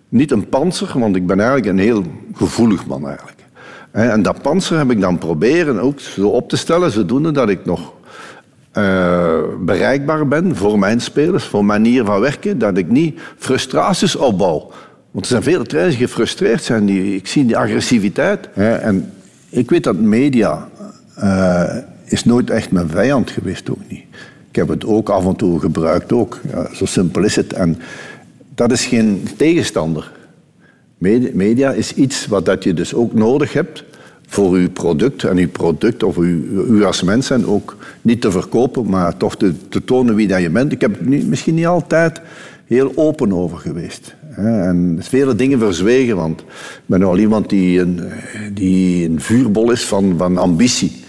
niet een panzer, want ik ben eigenlijk een heel gevoelig man eigenlijk. En dat panzer heb ik dan proberen ook zo op te stellen, zodoende dat ik nog uh, bereikbaar ben voor mijn spelers, voor manier van werken, dat ik niet frustraties opbouw. Want er zijn vele trainers die gefrustreerd zijn. Die, ik zie die agressiviteit. En ik weet dat media uh, is nooit echt mijn vijand geweest, ook niet. Ik heb het ook af en toe gebruikt, ook. Ja, zo simpel is het. En dat is geen tegenstander. Media is iets wat dat je dus ook nodig hebt voor uw product en uw product of u, u als mens zijn ook niet te verkopen, maar toch te, te tonen wie dat je bent. Ik heb er misschien niet altijd heel open over geweest. En vele dingen verzwegen, want ik ben al iemand die een, die een vuurbol is van, van ambitie.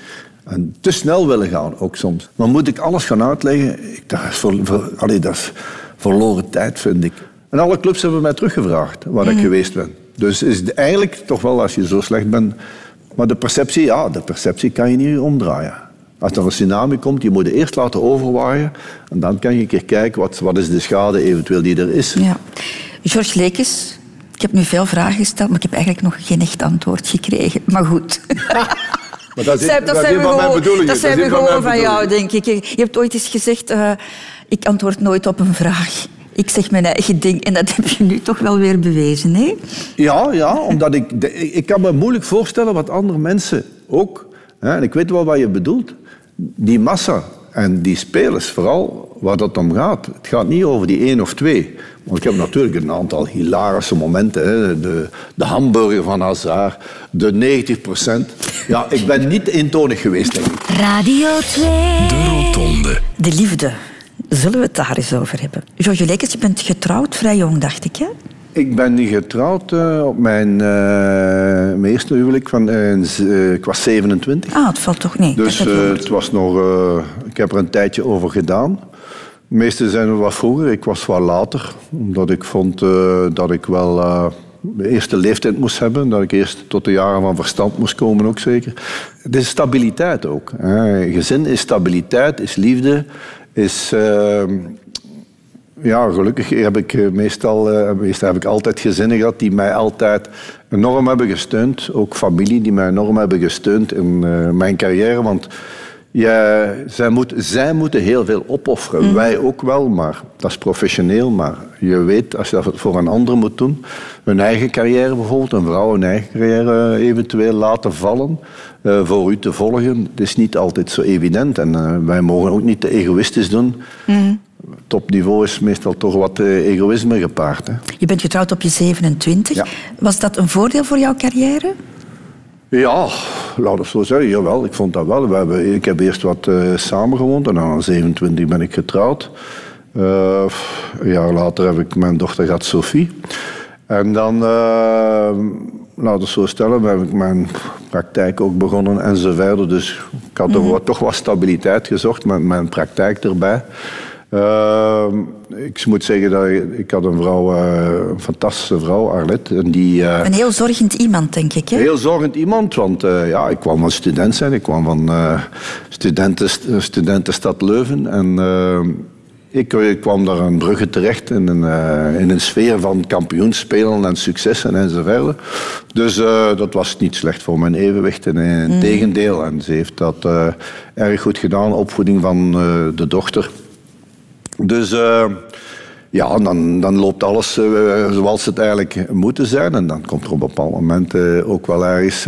En te snel willen gaan, ook soms. Maar moet ik alles gaan uitleggen? Dat is, voor, voor, allee, dat is verloren tijd, vind ik. En alle clubs hebben mij teruggevraagd waar ik geweest ben. Dus is het eigenlijk toch wel, als je zo slecht bent... Maar de perceptie, ja, de perceptie kan je niet omdraaien. Als er een tsunami komt, je moet het eerst laten overwaaien. En dan kan je een keer kijken, wat, wat is de schade eventueel die er is. Ja. George Lekes, ik heb nu veel vragen gesteld, maar ik heb eigenlijk nog geen echt antwoord gekregen. Maar goed. Maar dat is, dat, dat zijn we gewoon, dat zijn we van, jou, denk ik. Je hebt ooit eens gezegd, uh, ik antwoord nooit op een vraag. Ik zeg mijn eigen ding en dat heb je nu toch wel weer bewezen, hè? Ja, ja omdat ik... Ik kan me moeilijk voorstellen wat andere mensen ook... Hè, en ik weet wel wat je bedoelt. Die massa en die spelers, vooral waar dat om gaat. Het gaat niet over die één of twee. Want ik heb natuurlijk een aantal hilarische momenten. Hè. De, de hamburger van Hazard, de 90 procent. Ja, ik ben niet eentonig geweest, denk ik. Radio 2. De Rotonde. De liefde. Zullen we het daar eens over hebben? George Lekes, je bent getrouwd vrij jong, dacht ik, hè? Ik ben getrouwd uh, op mijn, uh, mijn, eerste huwelijk. Van, uh, ik was 27. Ah, het valt toch niet. Dus het was nog... ik heb er een tijdje over gedaan. De meeste zijn er wat vroeger. Ik was wat later. Omdat ik vond dat ik wel de eerste leeftijd moest hebben. Dat ik eerst tot de jaren van verstand moest komen ook zeker. Het is stabiliteit ook. Hè. Gezin is stabiliteit, is liefde, is... Ja, gelukkig heb ik eh, meestal, uh, meestal heb ik altijd gezinnen gehad die mij altijd enorm hebben gesteund. Ook familie die mij enorm hebben gesteund in uh, mijn carrière. Want ja, zij, moet, zij moeten heel veel opofferen. Mm. Wij ook wel, maar dat is professioneel. Maar je weet, als je dat voor een ander moet doen, hun eigen carrière bijvoorbeeld, een vrouw hun eigen carrière eventueel laten vallen, uh, voor u te volgen, het is niet altijd zo evident. En uh, wij mogen ook niet te egoïstisch doen. Mm topniveau is meestal toch wat eh, egoïsme gepaard. Hè. Je bent getrouwd op je 27. Ja. Was dat een voordeel voor jouw carrière? Ja, laat het zo zeggen. Jawel, ik vond dat wel. We hebben, ik heb eerst wat uh, samengewoond en dan aan 27 ben ik getrouwd. Uh, een jaar later heb ik mijn dochter gehad, Sophie. En dan, uh, laat het zo stellen, heb ik mijn praktijk ook begonnen en zo verder. Dus ik had mm. toch wat stabiliteit gezocht met mijn praktijk erbij. Uh, ik moet zeggen dat ik, ik had een vrouw, uh, een fantastische vrouw, Arlette. En die, uh, een heel zorgend iemand, denk ik. Hè? Heel zorgend iemand, want uh, ja, ik kwam van student zijn. Ik kwam van studenten, studentenstad Leuven. En ik, ik, kwam daar aan Brugge terecht in een, in een sfeer van kampioenspelen en successen enzovoort. Dus dat was niet slecht voor mijn evenwicht. In, in mm. tegendeel. En ze heeft dat erg goed gedaan, opvoeding van de dochter. Dus ja, dan, dan loopt alles zoals het eigenlijk moet zijn. En dan komt er op een bepaald moment ook wel ergens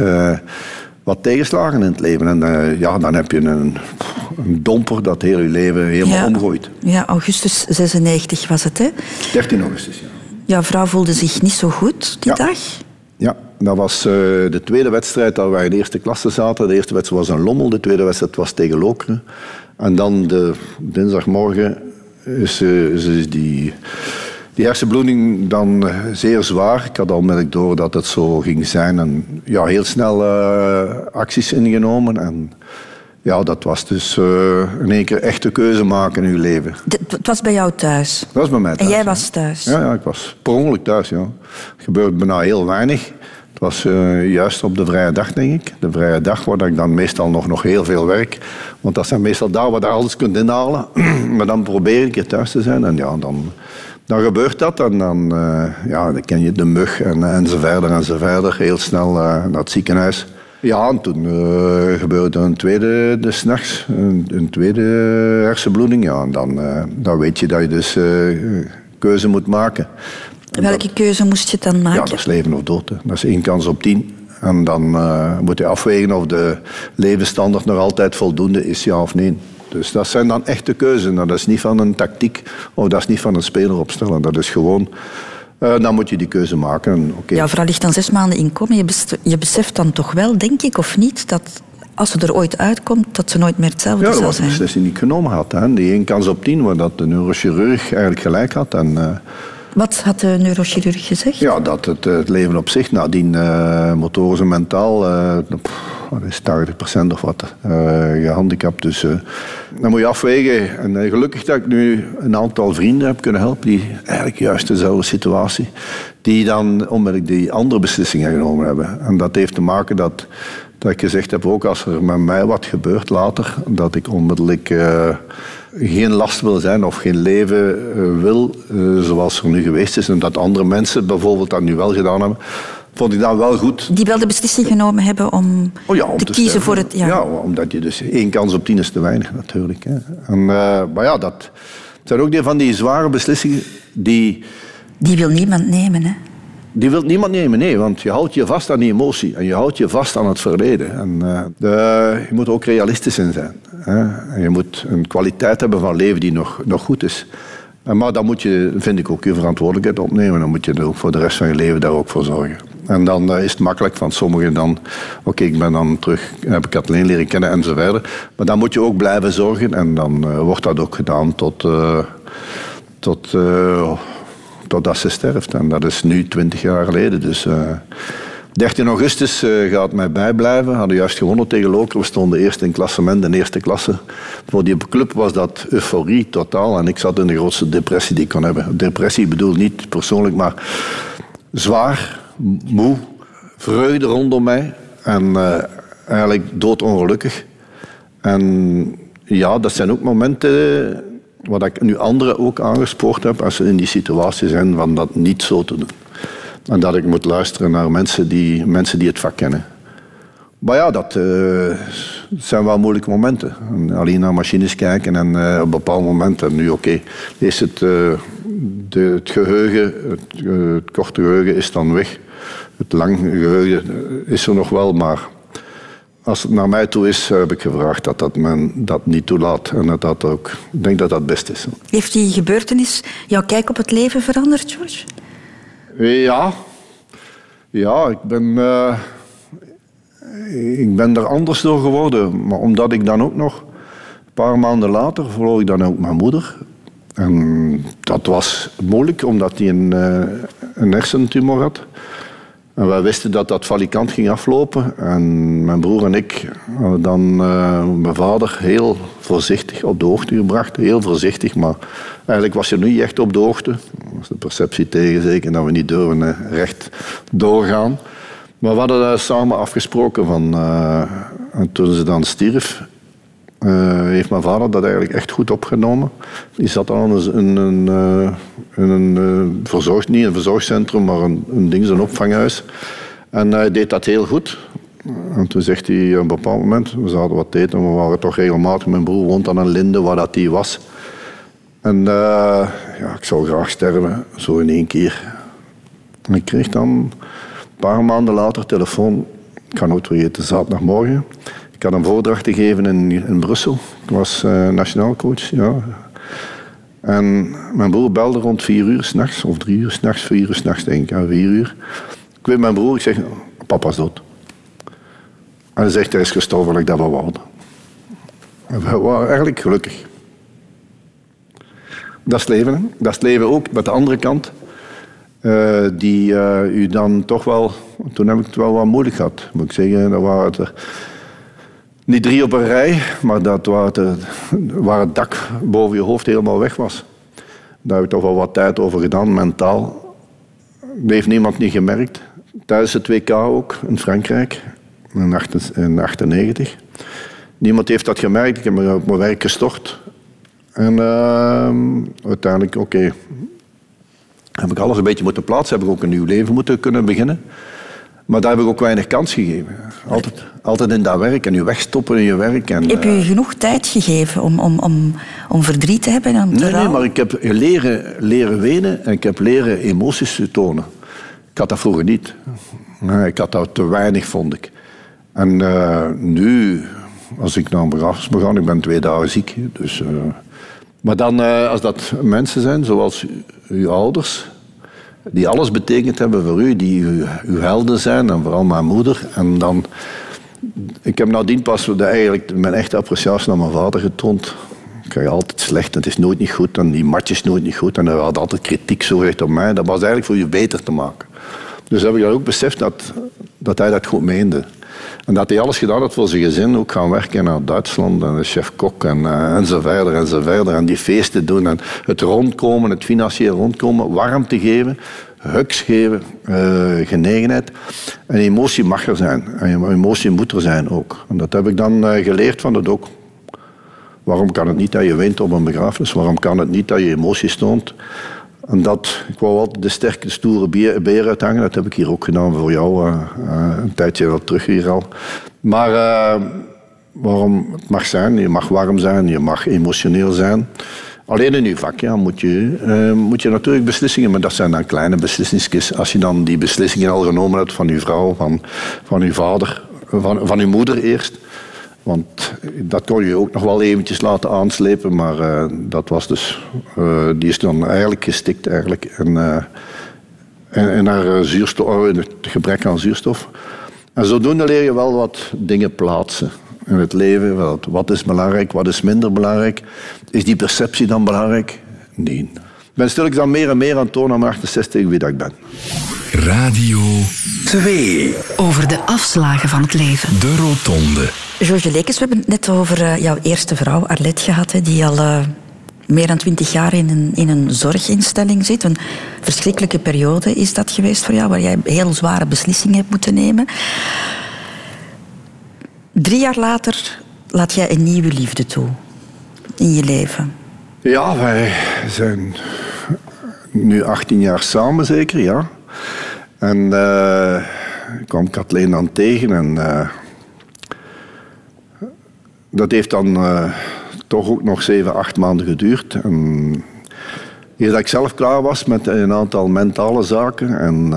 wat tegenslagen in het leven. En ja, dan heb je een, een domper dat heel je leven helemaal Ja. omgooit. Ja, augustus 96 was het, hè? 13 augustus, ja. Jouw vrouw voelde zich niet zo goed die Ja. dag. Ja, dat was eh, de tweede wedstrijd dat wij in de eerste klasse zaten. De eerste wedstrijd was in Lommel, de tweede wedstrijd was tegen Lokeren. En dan de dinsdagmorgen is, eh, is, is die, die hersenbloeding dan eh, zeer zwaar. Ik had al onmiddellijk door dat het zo ging zijn. En ja, heel snel eh, acties ingenomen. En ja, dat was dus eh, in één keer echt een keuze maken in uw leven. D- Het was bij jou thuis. Dat was bij mij En thuis, jij ja. was thuis. Ja, ja, ik was per ongeluk thuis. Ja. Het gebeurde bijna heel weinig. Het was juist op de vrije dag, denk ik. De vrije dag, waar ik dan meestal nog, nog heel veel werk. Want dat zijn meestal daar waar je alles kunt inhalen. maar dan probeer ik er thuis te zijn. En ja, dan, dan gebeurt dat. En dan, eh, ja, dan ken je de mug en, en zo verder en zo verder. Heel snel eh, naar het ziekenhuis. Ja, en toen eh, gebeurde er een tweede, de s'nachts, een, een tweede hersenbloeding. Ja, en dan, eh, dan weet je dat je dus eh, keuze moet maken. Welke keuze moest je dan Ja, maken? dat is leven of dood. hè. Dat is één kans op tien. En dan eh, moet je afwegen of de levensstandaard nog altijd voldoende is, ja of nee. Dus dat zijn dan echte keuzes. Nou, dat is niet van een tactiek of dat is niet van een speler opstellen. Dat is gewoon, eh, dan moet je die keuze maken. En, oké. Jouw vrouw ligt dan zes maanden in coma. Je, je beseft dan toch wel, denk ik, of niet, dat als ze er ooit uitkomt, dat ze nooit meer hetzelfde Ja, dat zal was een zijn. beslissing die ik genomen had. Hè. Die één kans op tien, waar dat de neurochirurg eigenlijk gelijk had. En, eh, Wat had de neurochirurg gezegd? Ja, dat het, eh, het leven op zich nadien uh, motorisch en mentaal, pff, wat is 80% of wat, eh, gehandicapt. Dus eh, dan moet je afwegen. En eh, gelukkig dat ik nu een aantal vrienden heb kunnen helpen die eigenlijk juist dezelfde situatie, die dan onmiddellijk die andere beslissingen genomen hebben. En dat heeft te maken dat, dat ik gezegd heb, ook als er met mij wat gebeurt later, dat ik onmiddellijk... geen last wil zijn of geen leven wil zoals er nu geweest is. En dat andere mensen bijvoorbeeld dat nu wel gedaan hebben, vond ik dat wel goed. Die wel de beslissing genomen hebben om, Oh ja, om te, te kiezen sterven. voor het... Ja. Ja, omdat je dus één kans op tien is te weinig natuurlijk. Hè. En, eh, maar ja, dat het zijn ook die van die zware beslissingen die... Die wil niemand nemen, hè? Die wil niemand nemen, nee, want je houdt je vast aan die emotie en je houdt je vast aan het verleden. En, eh, de, je moet er ook realistisch in zijn. Hè. En je moet een kwaliteit hebben van leven die nog, nog goed is. En, maar dan moet je, vind ik, ook je verantwoordelijkheid opnemen. Dan moet je er ook voor de rest van je leven daar ook voor zorgen. En dan eh, is het makkelijk van sommigen dan... Oké, ik ben dan terug, heb ik Kathleen leren kennen en zo verder. Maar dan moet je ook blijven zorgen en dan eh, wordt dat ook gedaan tot... eh, tot totdat ze sterft. En dat is nu twintig jaar geleden. Dus eh 13 augustus gaat mij bijblijven. We hadden juist gewonnen tegen Lokeren. We stonden eerst in klassement, in eerste klasse. Voor die club was dat euforie totaal. En ik zat in de grootste depressie die ik kon hebben. Depressie bedoel niet persoonlijk, maar zwaar, moe, vreugde rondom mij. En eh, eigenlijk doodongelukkig. En ja, dat zijn ook momenten wat ik nu anderen ook aangespoord heb, als ze in die situatie zijn, van dat niet zo te doen. En dat ik moet luisteren naar mensen die, mensen die het vak kennen. Maar ja, dat eh, zijn wel moeilijke momenten. En alleen naar machines kijken en eh, op bepaalde momenten. Nu oké, is het, eh, de, het geheugen, het, eh, het korte geheugen is dan weg. Het lang geheugen eh, is er nog wel, maar als het naar mij toe is, heb ik gevraagd dat dat men dat niet toelaat. En dat dat ook, ik denk dat dat best is. Heeft die gebeurtenis jouw kijk op het leven veranderd, George? Ja, ja ik, ben, eh, ik ben er anders door geworden. Maar omdat ik dan ook nog, een paar maanden later, verloor ik dan ook mijn moeder. En dat was moeilijk, omdat hij een, eh, een hersentumor had. En wij wisten dat dat valikant ging aflopen. En mijn broer en ik hadden dan eh, mijn vader heel voorzichtig op de hoogte gebracht. Heel voorzichtig, maar eigenlijk was je niet echt op de hoogte. Dat was de perceptie tegen, zeker dat we niet durven eh, recht doorgaan. Maar we hadden daar samen afgesproken van... eh, en toen ze dan stierf, eh, heeft mijn vader dat eigenlijk echt goed opgenomen. Die zat al in een, een, eh, eh, verzorg, niet een verzorgcentrum, maar een, een ding, een opvanghuis. En hij deed dat heel goed. En toen zegt hij op een bepaald moment, we zouden wat eten, we waren toch regelmatig, mijn broer woont aan een linde waar dat die was. En ja, ik zou graag sterven, zo in één keer. En ik kreeg dan een paar maanden later telefoon, ik ga nooit vergeten, zaterdagmorgen. Ik had een voordracht te geven in, in Brussel. Ik was uh, nationaal coach, ja. En mijn broer belde rond vier uur s'nachts, of drie uur s'nachts, vier uur s'nachts denk ik, ja, vier uur. Ik weet mijn broer, ik zeg, papa is dood. En hij zegt, hij is gestorven, ik dat wel wou. We waren eigenlijk gelukkig. Dat is leven. Hè? Dat is het leven ook met de andere kant. Uh, die uh, u dan toch wel... Toen heb ik het wel wat moeilijk gehad, moet ik zeggen. Dat waren er niet drie op een rij, maar dat waar het, waar het dak boven je hoofd helemaal weg was. Daar heb ik toch wel wat tijd over gedaan, mentaal. Dat heeft niemand niet gemerkt. Tijdens het WK ook, in Frankrijk, in 1998. Niemand heeft dat gemerkt. Ik heb me op mijn werk gestort. En uh, uiteindelijk, oké, heb ik alles een beetje moeten plaatsen. Heb ik ook een nieuw leven moeten kunnen beginnen. Maar daar heb ik ook weinig kans gegeven. Altijd, altijd in dat werk en je wegstoppen in je werk. En, heb je uh, genoeg tijd gegeven om, om, om, om verdriet te hebben? En nee, nee, maar ik heb leren, leren wenen en ik heb leren emoties te tonen. Ik had dat vroeger niet. Nee, ik had dat te weinig, vond ik. En uh, nu, als ik naar een begrafenis ga, ik ben twee dagen ziek. Dus, uh, maar dan, als dat mensen zijn, zoals uw ouders, die alles betekend hebben voor u, die uw, helden zijn, en vooral mijn moeder. En dan, ik heb nadien pas eigenlijk mijn echte appreciatie naar mijn vader getoond. Ik krijg altijd slecht, het is nooit niet goed, en die match is nooit niet goed. En hij had altijd kritiek zo recht op mij. Dat was eigenlijk voor je beter te maken. Dus heb ik ook beseft dat, dat hij dat goed meende. En dat hij alles gedaan had voor zijn gezin, ook gaan werken naar Duitsland en de chef-kok en, uh, en zo verder en zo verder. Die feesten doen en het rondkomen, het financieel rondkomen, warmte geven, hugs geven, uh, genegenheid. En emotie mag er zijn. En emotie moet er zijn ook. En dat heb ik dan uh, geleerd van het ook. Waarom kan het niet dat je wint op een begrafenis? Waarom kan het niet dat je emoties toont? En dat, ik wou altijd de sterke, stoere beer uithangen. Dat heb ik hier ook gedaan voor jou, uh, uh, een tijdje wel terug hier al. Maar uh, waarom het mag zijn, je mag warm zijn, je mag emotioneel zijn. Alleen in je vak ja, moet, je, moet je natuurlijk beslissingen, maar dat zijn dan kleine beslissingen. Als je dan die beslissingen al genomen hebt van je vrouw, van, van je vader, van, van je moeder eerst want dat kon je ook nog wel eventjes laten aanslepen, maar uh, dat was dus, uh, die is dan eigenlijk gestikt eigenlijk. En, uh, en, en naar zuurstof, oh, het gebrek aan zuurstof. En zodoende leer je wel wat dingen plaatsen in het leven. Wat, wat is belangrijk, wat is minder belangrijk? Is die perceptie dan belangrijk? Nee. Ik ben stilletjes dan meer en meer aan het tonen aan 68 wie dat ik ben. Radio 2. Over de afslagen van het leven. De Rotonde. George Lekes, we hebben het net over uh, jouw eerste vrouw, Arlette, gehad. Die al uh, meer dan twintig jaar in een, in een zorginstelling zit. Een verschrikkelijke periode is dat geweest voor jou, waar jij heel zware beslissingen hebt moeten nemen. Drie jaar later laat jij een nieuwe liefde toe in je leven. Ja, wij zijn nu 18 jaar samen zeker, ja. En uh, ik kwam Kathleen dan tegen en dat heeft dan uh, toch ook nog 7, 8 maanden geduurd. En eer dat ik zelf klaar was met een aantal mentale zaken en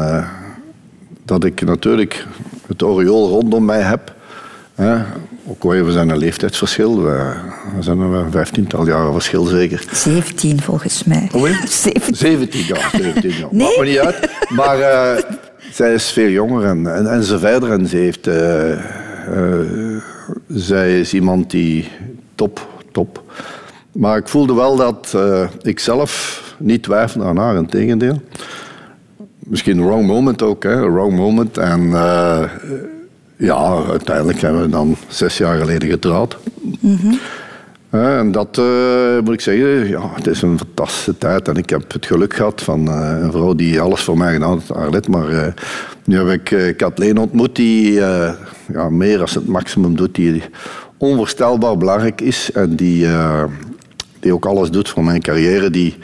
dat ik natuurlijk het oriool rondom mij heb. Hè, ook al even zijn een leeftijdsverschil. We, we zijn een vijftiental jaar verschil zeker. 17 volgens mij. Oh, 17. 17 jaar. 17 jaar. Nee. Maakt me niet uit. Maar uh, zij is veel jonger en, en, en zo verder. En ze heeft... Uh, uh, zij is iemand die top, top. Maar ik voelde wel dat ik zelf niet twijfelde aan haar, in tegendeel. Misschien wrong moment ook, hè. Wrong moment. En ja, uiteindelijk hebben we dan zes jaar geleden getrouwd. -hmm. Uh, en dat uh, moet ik zeggen, ja, het is een fantastische tijd. En ik heb het geluk gehad van uh, een vrouw die alles voor mij gedaan. Maar nu heb ik Kathleen ontmoet die ja, meer dan het maximum doet. Die onvoorstelbaar belangrijk is. En die, die ook alles doet voor mijn carrière. Die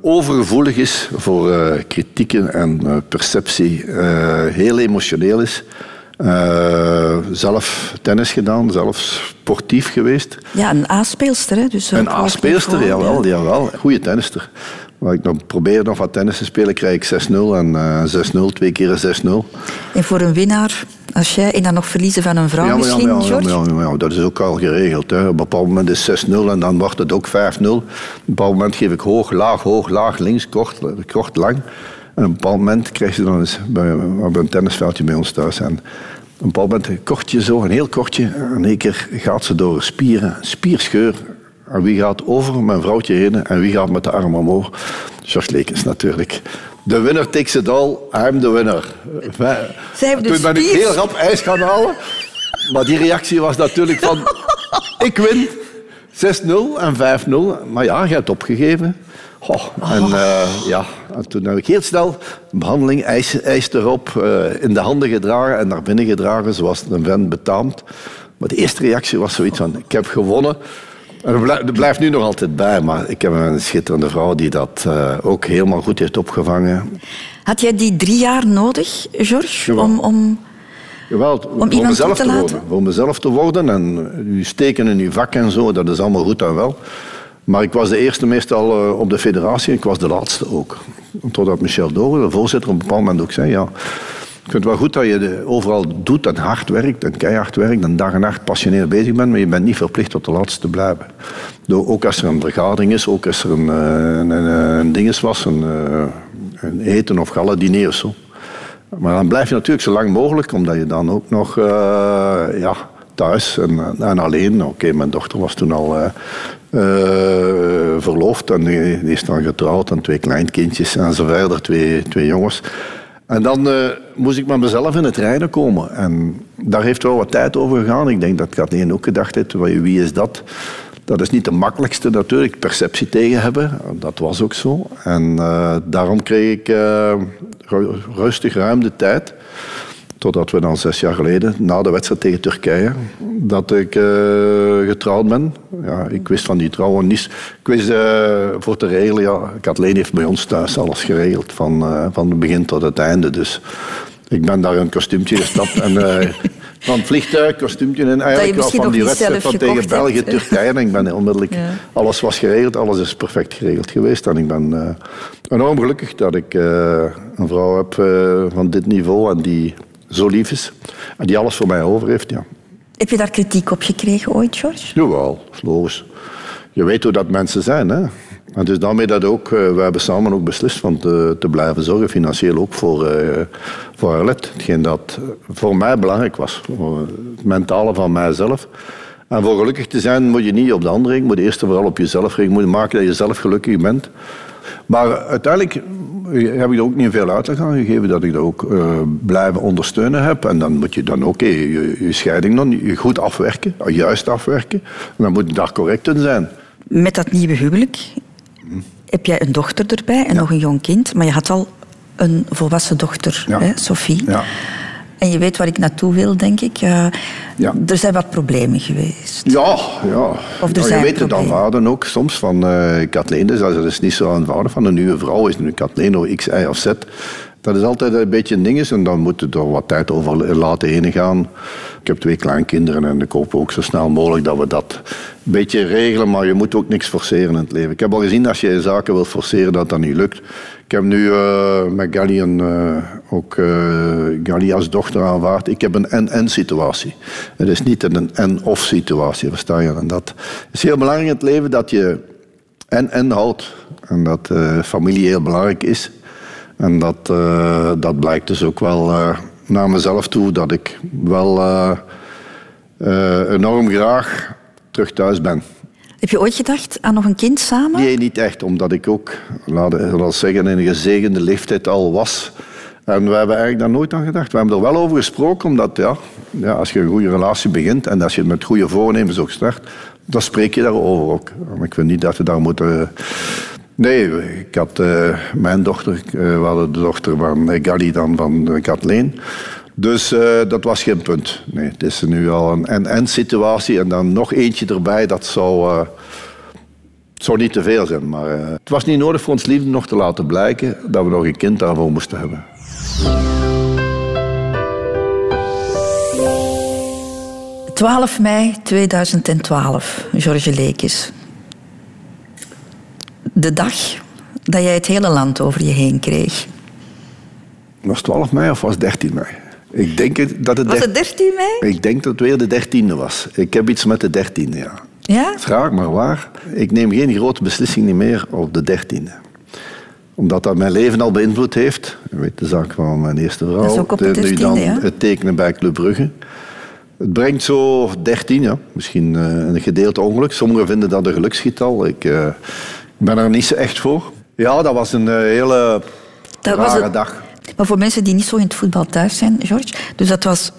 overgevoelig is voor kritieken en perceptie. heel emotioneel is. Uh, zelf tennis gedaan, zelf sportief geweest. Ja, een A-speelster, hè? Dus een A-speelster, jawel, jawel. Goede tennister. Waar ik nog probeer nog wat tennis te spelen, krijg ik 6-0 en uh, 6-0, twee keer 6-0. En voor een winnaar als jij en dan nog verliezen van een vrouw Ja, maar misschien, maar ja, ja, George? maar maar ja, dat is ook al geregeld. Hè. Op een bepaald moment is 6-0 en dan wordt het ook 5-0. Op een bepaald moment geef ik hoog, laag, hoog, laag, links, kort, kort, lang. En op een bepaald moment krijg je dan eens bij, we hebben een tennisveldje bij ons thuis. En op een bepaald moment een kortje zo, een heel kortje. En één keer gaat ze door spieren, spierscheur. En wie gaat over mijn vrouwtje heen en wie gaat met de arm omhoog? George Lekens natuurlijk. De winner takes it all, I'm the winner. Zij Toen ben ik heel rap ijs gaan halen. Maar die reactie was natuurlijk van... ik win 6-0 en 5-0. Maar ja, je hebt opgegeven. Goh, en eh, ja, en toen heb ik heel snel behandeling, ijs, erop, eh, in de handen gedragen en naar binnen gedragen, zoals een vent betaamt. Maar de eerste reactie was zoiets van, ik heb gewonnen. En er blijft, er blijft nu nog altijd bij, maar ik heb een schitterende vrouw die dat eh, ook helemaal goed heeft opgevangen. Had jij die drie jaar nodig, George, Jawel. om, om Jawel, iemand mezelf te, te worden. Voor mezelf te worden en steken in je vak en zo, dat is allemaal goed en wel. Maar ik was de eerste meestal eh, op de federatie en ik was de laatste ook. Totdat Michel Doren, de voorzitter, op een bepaald moment ook zei... Ja, ik vind het wel goed dat je overal doet en hard werkt en keihard werkt en dag en nacht passioneerd bezig bent, maar je bent niet verplicht tot de laatste te blijven. Ook als er een vergadering is, ook als er een, eh, een, een, dinges was, een, eh, een eten of gala-diner of zo. Maar dan blijf je natuurlijk zo lang mogelijk, omdat je dan ook nog eh, ja, thuis en, en alleen. Oké, mijn dochter was toen al eh, eh, verloofd en die, die is dan getrouwd en twee kleinkindjes en zo verder, twee, twee jongens. En dan eh, moest ik met mezelf in het rijden komen. En daar heeft wel wat tijd over gegaan. Ik denk dat Kathleen ook gedacht heeft, wie is dat? Dat is niet de makkelijkste natuurlijk, perceptie tegen hebben. Dat was ook zo. En eh, daarom kreeg ik eh, ru- rustig ruim de tijd. Totdat we dan zes jaar geleden, na de wedstrijd tegen Turkije, dat ik eh, getrouwd ben. Ja, ik wist van die trouwen niets. Ik wist eh, voor te regelen, ja, Kathleen heeft bij ons thuis alles geregeld, van, eh, van het begin tot het einde. Dus ik ben daar in een kostuumtje gestapt en van het vliegtuig, kostuumtje en eigenlijk wel van die niet wedstrijd van tegen België, hebt. Turkije. En ik ben onmiddellijk, Ja. alles was geregeld, alles is perfect geregeld geweest. En ik ben enorm gelukkig dat ik een vrouw heb van dit niveau en die zo lief is. En die alles voor mij over heeft, ja. Heb je daar kritiek op gekregen ooit, George? Jawel, logisch. Je weet hoe dat mensen zijn, hè. En dus daarmee dat ook, eh, we hebben samen ook beslist van te, te blijven zorgen, financieel ook voor, eh voor Arlet. Hetgeen dat eh, voor mij belangrijk was. Het mentale van mijzelf. En voor gelukkig te zijn moet je niet op de ander rekenen, moet je eerst en vooral op jezelf rekenen. moet je maken dat je zelf gelukkig bent. Maar uiteindelijk heb ik er ook niet veel uitleg aan gegeven dat ik dat ook eh, blijven ondersteunen heb. En dan moet je dan ook eh, je, je scheiding dan je goed afwerken, juist afwerken. En dan moet je daar correct in zijn. Met dat nieuwe huwelijk heb jij een dochter erbij en nog een jong kind. Maar je had al een volwassen dochter, Ja. hè, Sophie. Ja. En je weet waar ik naartoe wil, denk ik. Eh, Ja. Er zijn wat problemen geweest. Ja, ja. Of er Ja, zijn je weet het problemen. aanvaarden ook soms van eh Kathleen. Dus dat is niet zo aanvaarden van een nieuwe vrouw. Is nu Kathleen of X, Y of Z. Dat is altijd een beetje een ding. is En dan moet je er wat tijd over laten heen gaan. Ik heb twee kleinkinderen en ik hoop ook zo snel mogelijk dat we dat een beetje regelen. Maar je moet ook niks forceren in het leven. Ik heb al gezien als je zaken wilt forceren dat dat niet lukt. Ik heb nu eh, met Gali een, eh, ook eh Gali als dochter aanvaard. Ik heb een en-en situatie. Het is niet een en-of situatie, versta je? En dat is heel belangrijk in het leven dat je en-en houdt. En dat familie heel belangrijk is. En dat, dat blijkt dus ook wel naar mezelf toe, dat ik wel enorm graag terug thuis ben. Heb je ooit gedacht aan nog een kind samen? Nee, niet echt, omdat ik ook, laten we zeggen, in een gezegende leeftijd al was. En we hebben eigenlijk daar nooit aan gedacht. We hebben er wel over gesproken, omdat ja, ja, als je een goede relatie begint en als je met goede voornemens ook start, dan spreek je daarover ook. Ik vind niet dat we daar moeten... Nee, ik had eh, mijn dochter, eh, we hadden de dochter van eh, Gali dan van eh, Kathleen. Dus eh, dat was geen punt. Nee, het is nu al een en-en situatie en dan nog eentje erbij, dat zou... het zou niet te veel zijn, maar eh, het was niet nodig voor ons liefde nog te laten blijken dat we nog een kind daarvoor moesten hebben. ...12 mei 2012, George Leekes. De dag dat jij het hele land over je heen kreeg. Was het 12 mei of was het 13 mei? Ik denk dat het... Was het 13 mei? Ik denk dat het weer de dertiende was. Ik heb iets met de dertiende, ja. Ja? Raar, maar waar. Ik neem geen grote beslissingen meer op de dertiende. Omdat dat mijn leven al beïnvloed heeft. Je weet de zaak van mijn eerste vrouw. Dat is ook op de nu 13e, dan ja. het tekenen bij Club Brugge. Het brengt zo 13, ja. misschien eh, een gedeelte ongeluk. Sommigen vinden dat een geluksgetal. Ik eh, ben er niet zo echt voor. Ja, dat was een eh, hele Dat was rare het- dag. Maar voor mensen die niet zo in het voetbal thuis zijn, George, dus dat was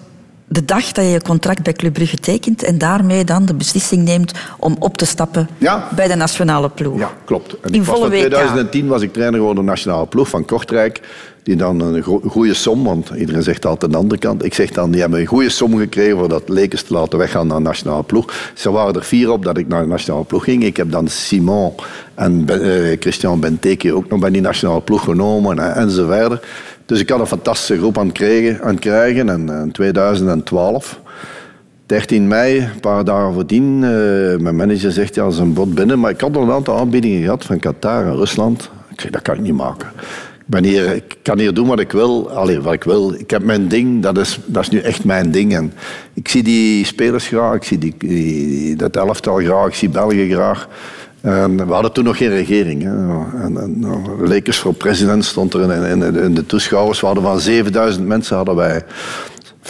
de dag dat je je contract bij Club Brugge tekent en daarmee dan de beslissing neemt om op te stappen Ja. bij de nationale ploeg. Ja, klopt. En In volle van WK. 2010 was ik trainer geworden nationale ploeg van Kortrijk. Die dan een goede som, want iedereen zegt altijd de andere kant. Ik zeg dan, die hebben een goede som gekregen voor dat Lekers te laten weggaan naar de nationale ploeg. Ze waren er vier op dat ik naar de nationale ploeg ging. Ik heb dan Simon en Ben- eh, Christian Benteke ook nog bij die nationale ploeg genomen en, en zo verder. Dus ik had een fantastische groep aan het krijgen. Aan krijgen en in 2012 13 mei, een paar dagen voordien, eh mijn manager zegt ja, er is een bod binnen. Maar ik had al een aantal aanbiedingen gehad van Qatar en Rusland. Ik zeg, dat kan ik niet maken. Ik, ben hier, ik kan hier doen wat ik wil. Allee, wat ik wil. Ik heb mijn ding, dat is, dat is nu echt mijn ding. En ik zie die spelers graag, ik zie die- dat elftal graag, ik zie België graag. En we hadden toen nog geen regering. Hè. En, nou, voor president stond er in, in, in de toeschouwers. We hadden van 7000 mensen hadden wij 50.000,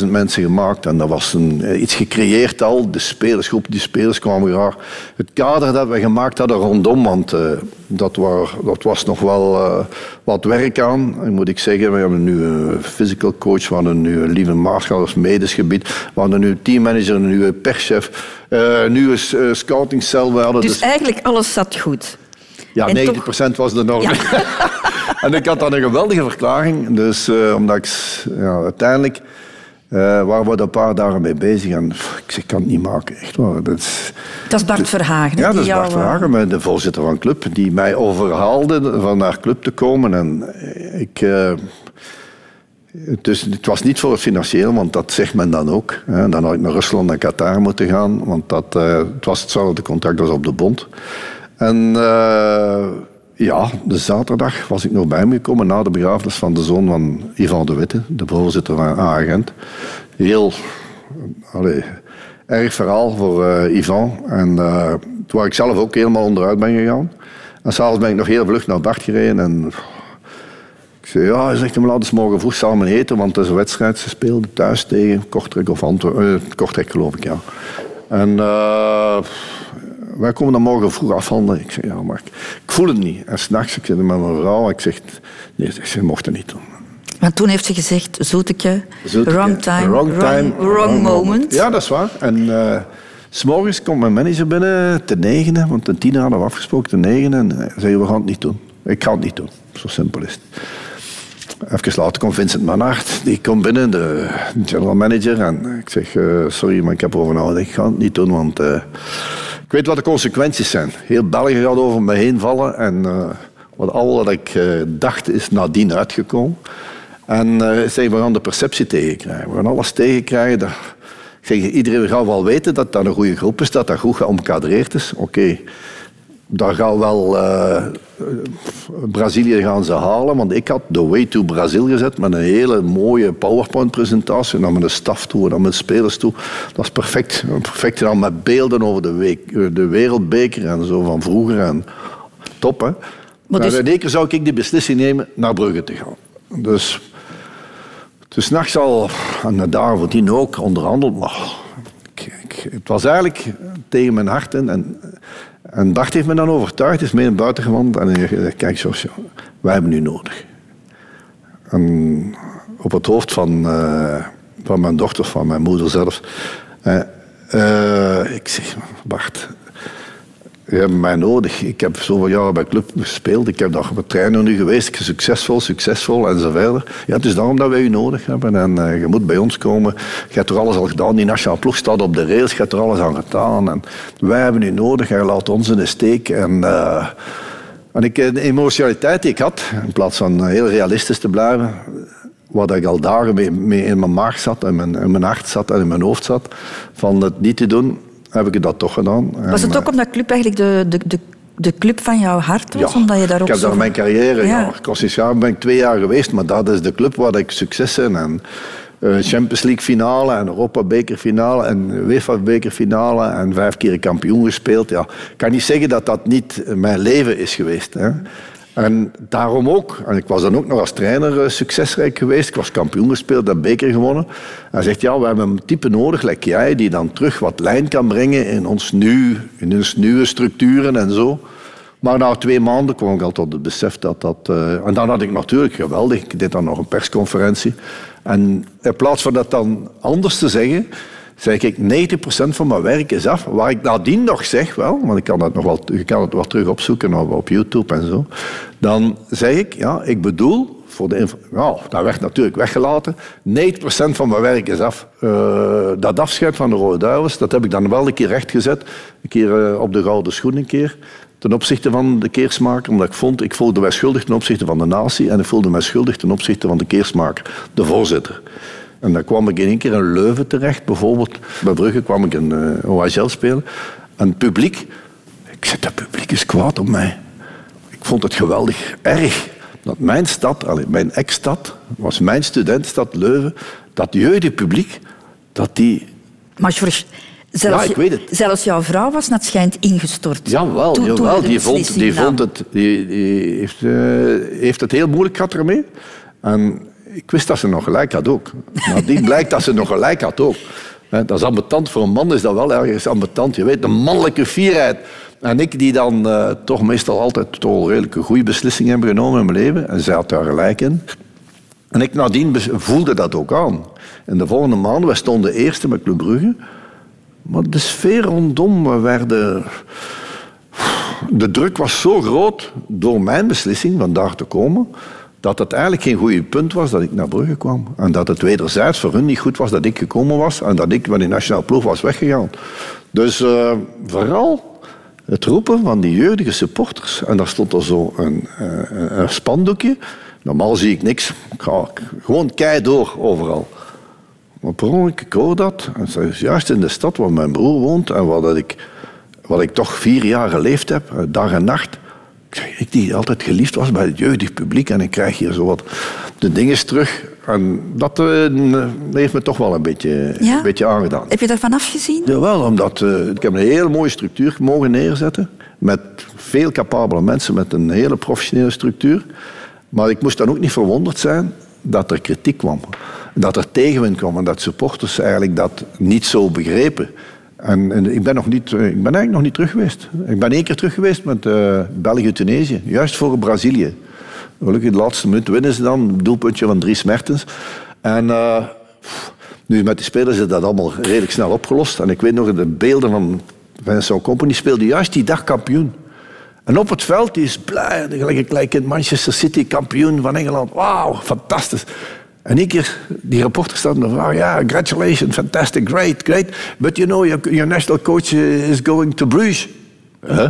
60.000 mensen gemaakt. En dat was een, eh, iets gecreëerd al. De spelersgroep, die spelers kwamen graag. Het kader dat we gemaakt hadden rondom, want eh, dat, war, dat was nog wel eh, wat werk aan. En moet ik zeggen, we hebben nu een physical coach, we hadden nu een lieve Maarschal als medisch gebied. We hadden nu een teammanager, een nieuwe perschef, eh, een nieuwe scoutingcel. We hadden Dus dus eigenlijk alles zat goed. ja, En 90% was de norm. en ik had dan een geweldige verklaring. Dus eh, omdat ik, ja, uiteindelijk eh, waren we een paar dagen mee bezig. En pff, ik zeg, kan het niet maken. Echt waar. Dat is, Dat is Bart Verhagen. ja, dat is Bart eh, Verhagen, de voorzitter van club, die mij overhaalde van naar club te komen. En ik... dus het was niet voor het financieel, want dat zegt men dan ook. Hè. Dan had ik naar Rusland en Qatar moeten gaan, want dat, het was hetzelfde contract als op de bond. En ja, de zaterdag was ik nog bij hem gekomen na de begrafenis van de zoon van Ivan de Witte, de voorzitter van A-agent. Heel erg verhaal voor eh, Ivan. En eh waar ik zelf ook helemaal onderuit ben gegaan. En s'avonds ben ik nog heel vlug naar Bart gereden en ik zei, ja, hij zegt, we laten eens morgen vroeg samen eten, want het is een wedstrijd. Ze thuis tegen Kortrijk of Antwerpen. eh, Kortrijk geloof ik, ja. En eh, wij komen dan morgen vroeg afhandelen. Ik zeg, ja, maar ik, ik voel het niet. En s'nachts, ik zit met mijn vrouw, ik zeg, nee, ze mocht het niet doen. Want toen heeft ze gezegd, Zoeteke, Zoeteke, wrong time, wrong, time, wrong, moment. Ja, dat is waar. En eh, s s'morgens komt mijn manager binnen, ten negende, want ten tiende hadden we afgesproken, ten negende. En hij zei, we gaan het niet doen. Ik ga het niet doen. Zo simpel is het. Even later komt Vincent Manhart, die komt binnen, de general manager. En ik zeg, eh, sorry, maar ik heb nagedacht. Ik ga het niet doen, want eh, ik weet wat de consequenties zijn. Heel België gaat over me heen vallen. En eh, wat al wat ik eh, dacht is nadien uitgekomen. En eh zeg, we gaan de perceptie tegenkrijgen. We gaan alles tegenkrijgen. Dat, zeg, iedereen gaat wel weten dat dat een goede groep is, dat dat goed geomkadreerd is. Oké, daar gaan wel eh, Brazilië gaan ze halen, want ik had de Way to Brazil gezet met een hele mooie PowerPoint-presentatie. Naar mijn staf toe, naar mijn spelers toe. Dat is perfect. Perfect gedaan met beelden over de, week, de wereldbeker en zo van vroeger. En top, hè? Maar dus- in één keer zou ik die beslissing nemen naar Brugge te gaan. Dus, dus nachts al, en de dagen voordien ook, onderhandeld. Maar het was eigenlijk tegen mijn hart in. En, en Bart heeft me dan overtuigd, is mee naar buiten gewandeld. En hij gezegd, kijk Jos, wij hebben u nodig. En op het hoofd van, eh, van mijn dochter, van mijn moeder zelf. eh, eh, ik zeg, Bart, je hebt mij nodig. Ik heb zoveel jaren bij club gespeeld. Ik heb daar met trainer nu geweest. Succesvol, succesvol en zo verder. Ja, het is daarom dat wij u nodig hebben. En eh, je moet bij ons komen. Je hebt er alles al gedaan. Die nationale ploeg staat op de rails. Je hebt er alles aan gedaan. En wij hebben u nodig. Jij laat ons in de steek. En, eh, en ik, de emotionaliteit die ik had, in plaats van heel realistisch te blijven, wat ik al dagen in mijn maag zat, mijn, in mijn hart zat en in mijn hoofd zat, van het niet te doen, heb ik dat toch gedaan. Was En, het ook eh, omdat club eigenlijk de, de, de de club van jouw hart was? omdat je daar ook ik heb zo... daar mijn carrière... Ja. Ja, ben ik twee jaar geweest, maar dat is de club waar ik successen en eh, Champions League finale en Europa beker finale en UEFA beker finale en vijf keer kampioen gespeeld. Ja, ik kan niet zeggen dat dat niet mijn leven is geweest. Hè. En daarom ook, en ik was dan ook nog als trainer eh, succesrijk geweest. Ik was kampioen gespeeld, heb beker gewonnen. Hij zegt, ja, we hebben een type nodig, like jij, die dan terug wat lijn kan brengen in ons, nu, in ons nieuwe structuren en zo. Maar na twee maanden kwam ik al tot het besef dat dat... eh, en dan had ik natuurlijk geweldig, ik deed dan nog een persconferentie. En in plaats van dat dan anders te zeggen, zeg ik 90% van mijn werk is af. Waar ik nadien nog zeg, wel, want ik kan het nog wel, je kan het wel terug opzoeken op, op YouTube en zo. Dan zeg ik, ja, ik bedoel, voor de ja, dat werd natuurlijk weggelaten. 90% van mijn werk is af. Eh, dat afscheid van de Rode Duivels, dat heb ik dan wel een keer rechtgezet. Een keer eh, op de gouden schoen een keer. Ten opzichte van de keersmaker, omdat ik vond, ik voelde mij schuldig ten opzichte van de natie en ik voelde mij schuldig ten opzichte van de keersmaker, de voorzitter. En dan kwam ik in één keer in Leuven terecht, bijvoorbeeld. Bij Brugge kwam ik een uh, OHL spelen. En het publiek, ik zei, dat publiek is kwaad op mij. Ik vond het geweldig, erg. Dat mijn stad, allee, mijn ex-stad, was mijn studentstad Leuven, dat jeugdpubliek, dat die... Maar George, zelfs, Ja, ik weet het. zelfs jouw vrouw was net schijnt ingestort. Jawel, de die, vond, die, vond het, die, die heeft, eh, heeft het heel moeilijk gehad ermee. En ik wist dat ze nog gelijk had ook. Die blijkt dat ze nog gelijk had ook. Dat is ambetant. Voor een man is dat wel ergens ambetant. Je weet, de mannelijke fierheid. En ik die dan eh, toch meestal altijd toch wel redelijke goede beslissingen heb genomen in mijn leven. En zij had daar gelijk in. En ik nadien voelde dat ook aan. In de volgende maanden, wij stonden eerste met Club Brugge. Maar de sfeer rondom, we werden... De druk was zo groot door mijn beslissing van daar te komen, dat het eigenlijk geen goede punt was dat ik naar Brugge kwam. En dat het wederzijds voor hun niet goed was dat ik gekomen was en dat ik met die nationale ploeg was weggegaan. Dus eh, vooral het roepen van die jeugdige supporters. En daar stond er zo een, eh, een spandoekje. Normaal zie ik niks. Ik ga gewoon kei door overal. Maar per ongeluk, ik hoor dat. En dat is juist in de stad waar mijn broer woont en waar dat ik, wat ik toch vier jaar geleefd heb, eh, dag en nacht. Ik die altijd geliefd was bij het jeugdig publiek en ik krijg hier zo wat de dingen terug. En dat eh, heeft me toch wel een beetje, Ja? een beetje aangedaan. Heb je daarvan afgezien? Jawel, omdat eh, ik heb een hele mooie structuur mogen neerzetten. Met veel capabele mensen, met een hele professionele structuur. Maar ik moest dan ook niet verwonderd zijn dat er kritiek kwam. Dat er tegenwind kwam en dat supporters eigenlijk dat niet zo begrepen. En, en ik, ben nog niet, eh, ik ben eigenlijk nog niet terug geweest. Ik ben één keer terug geweest met eh, België-Tunesië, juist voor Brazilië. Gelukkig de laatste minuut winnen ze dan, doelpuntje van Dries Mertens. En eh, nu met die spelers is dat allemaal redelijk snel opgelost. En ik weet nog, de beelden van Vincent Company speelde juist die dag kampioen. En op het veld is blij, gelijk in Manchester City, kampioen van Engeland. Wauw, fantastisch. En één keer, die reporter staat en vraagt, ja, congratulations, fantastic, great, great. But you know, your, your national coach is going to Bruges. Huh?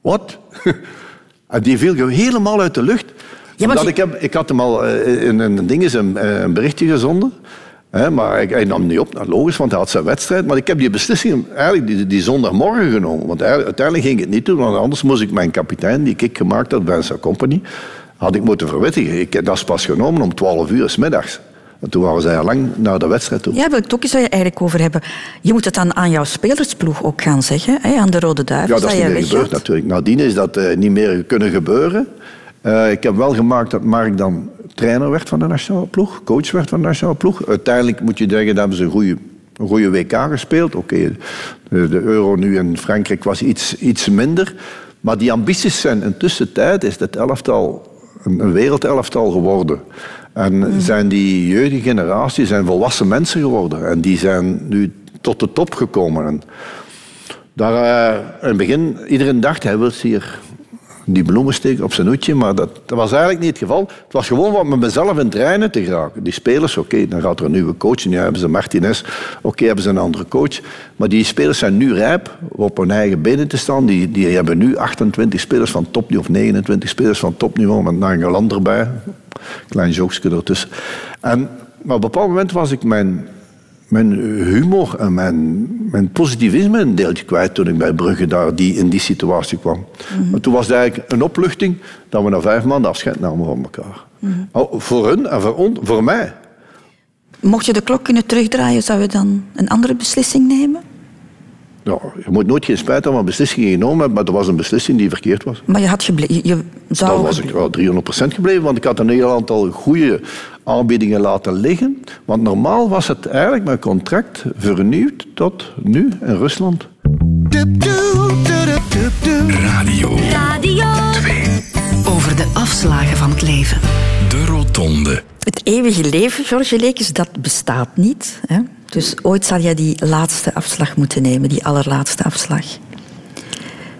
Wat? en die viel helemaal uit de lucht. Ja, je- ik, heb, ik had hem al eh, in een, ding een, eh, een berichtje gezonden. Hè, maar hij, hij nam niet op, nou, logisch, want hij had zijn wedstrijd. Maar ik heb die beslissing eigenlijk die, die zondagmorgen genomen. Want uiteindelijk ging het niet doen, want anders moest ik mijn kapitein, die ik gemaakt had bij zijn company, had ik moeten verwittigen. Ik, dat is pas genomen om 12 uur s middags. En toen waren zij al lang naar de wedstrijd toe. Ja, wil ik het ook eens eigenlijk over hebben. Je moet het dan aan jouw spelersploeg ook gaan zeggen, hè, aan de Rode Ja, Duivels, dat is niet meer gebeurd natuurlijk. Nadien is dat eh, niet meer kunnen gebeuren. Eh, ik heb wel gemaakt dat Mark dan trainer werd van de nationale ploeg, coach werd van de nationale ploeg. Uiteindelijk moet je zeggen, dat hebben ze een goede, een goede WK gespeeld. Oké, de, de euro nu in Frankrijk was iets, iets minder. Maar die ambities zijn intussen tijd is het elftal een, een wereldelftal geworden. En zijn die jeugdige generatie zijn volwassen mensen geworden. En die zijn nu tot de top gekomen. En daar, eh, in het begin, iedereen dacht, hij wil hier die bloemen steken op zijn hoedje, maar dat, dat was eigenlijk niet het geval. Het was gewoon wat met mezelf in het reinen te geraken. Die spelers, oké, dan gaat er een nieuwe coach, ja, hebben ze Martinez, oké, hebben ze een andere coach. Maar die spelers zijn nu rijp om op hun eigen benen te staan. Die, die hebben nu 28 spelers van topniveau, of 29 spelers van topniveau, met Nangeland erbij. Klein jokesje ertussen. En, maar op een bepaald moment was ik mijn mijn humor en mijn, mijn positivisme een deeltje kwijt toen ik bij Brugge daar die, in die situatie kwam. Maar toen was het eigenlijk een opluchting dat we na vijf maanden afscheid namen van elkaar. Oh, voor hun en voor, on, voor mij. Mocht je de klok kunnen terugdraaien, zou je dan een andere beslissing nemen? Ja, je moet nooit geen spijt hebben van beslissingen genomen hebben, maar dat was een beslissing die verkeerd was. Maar je had geble- je- je zou Dan was ik wel 300% gebleven, want ik had een heel aantal goede aanbiedingen laten liggen. Want normaal was het eigenlijk mijn contract vernieuwd tot nu in Rusland. Radio Radio 2. over de afslagen van het leven. De Rotonde. Het eeuwige leven, George Lekes, dat bestaat niet. Hè? Dus ooit zal jij die laatste afslag moeten nemen, die allerlaatste afslag.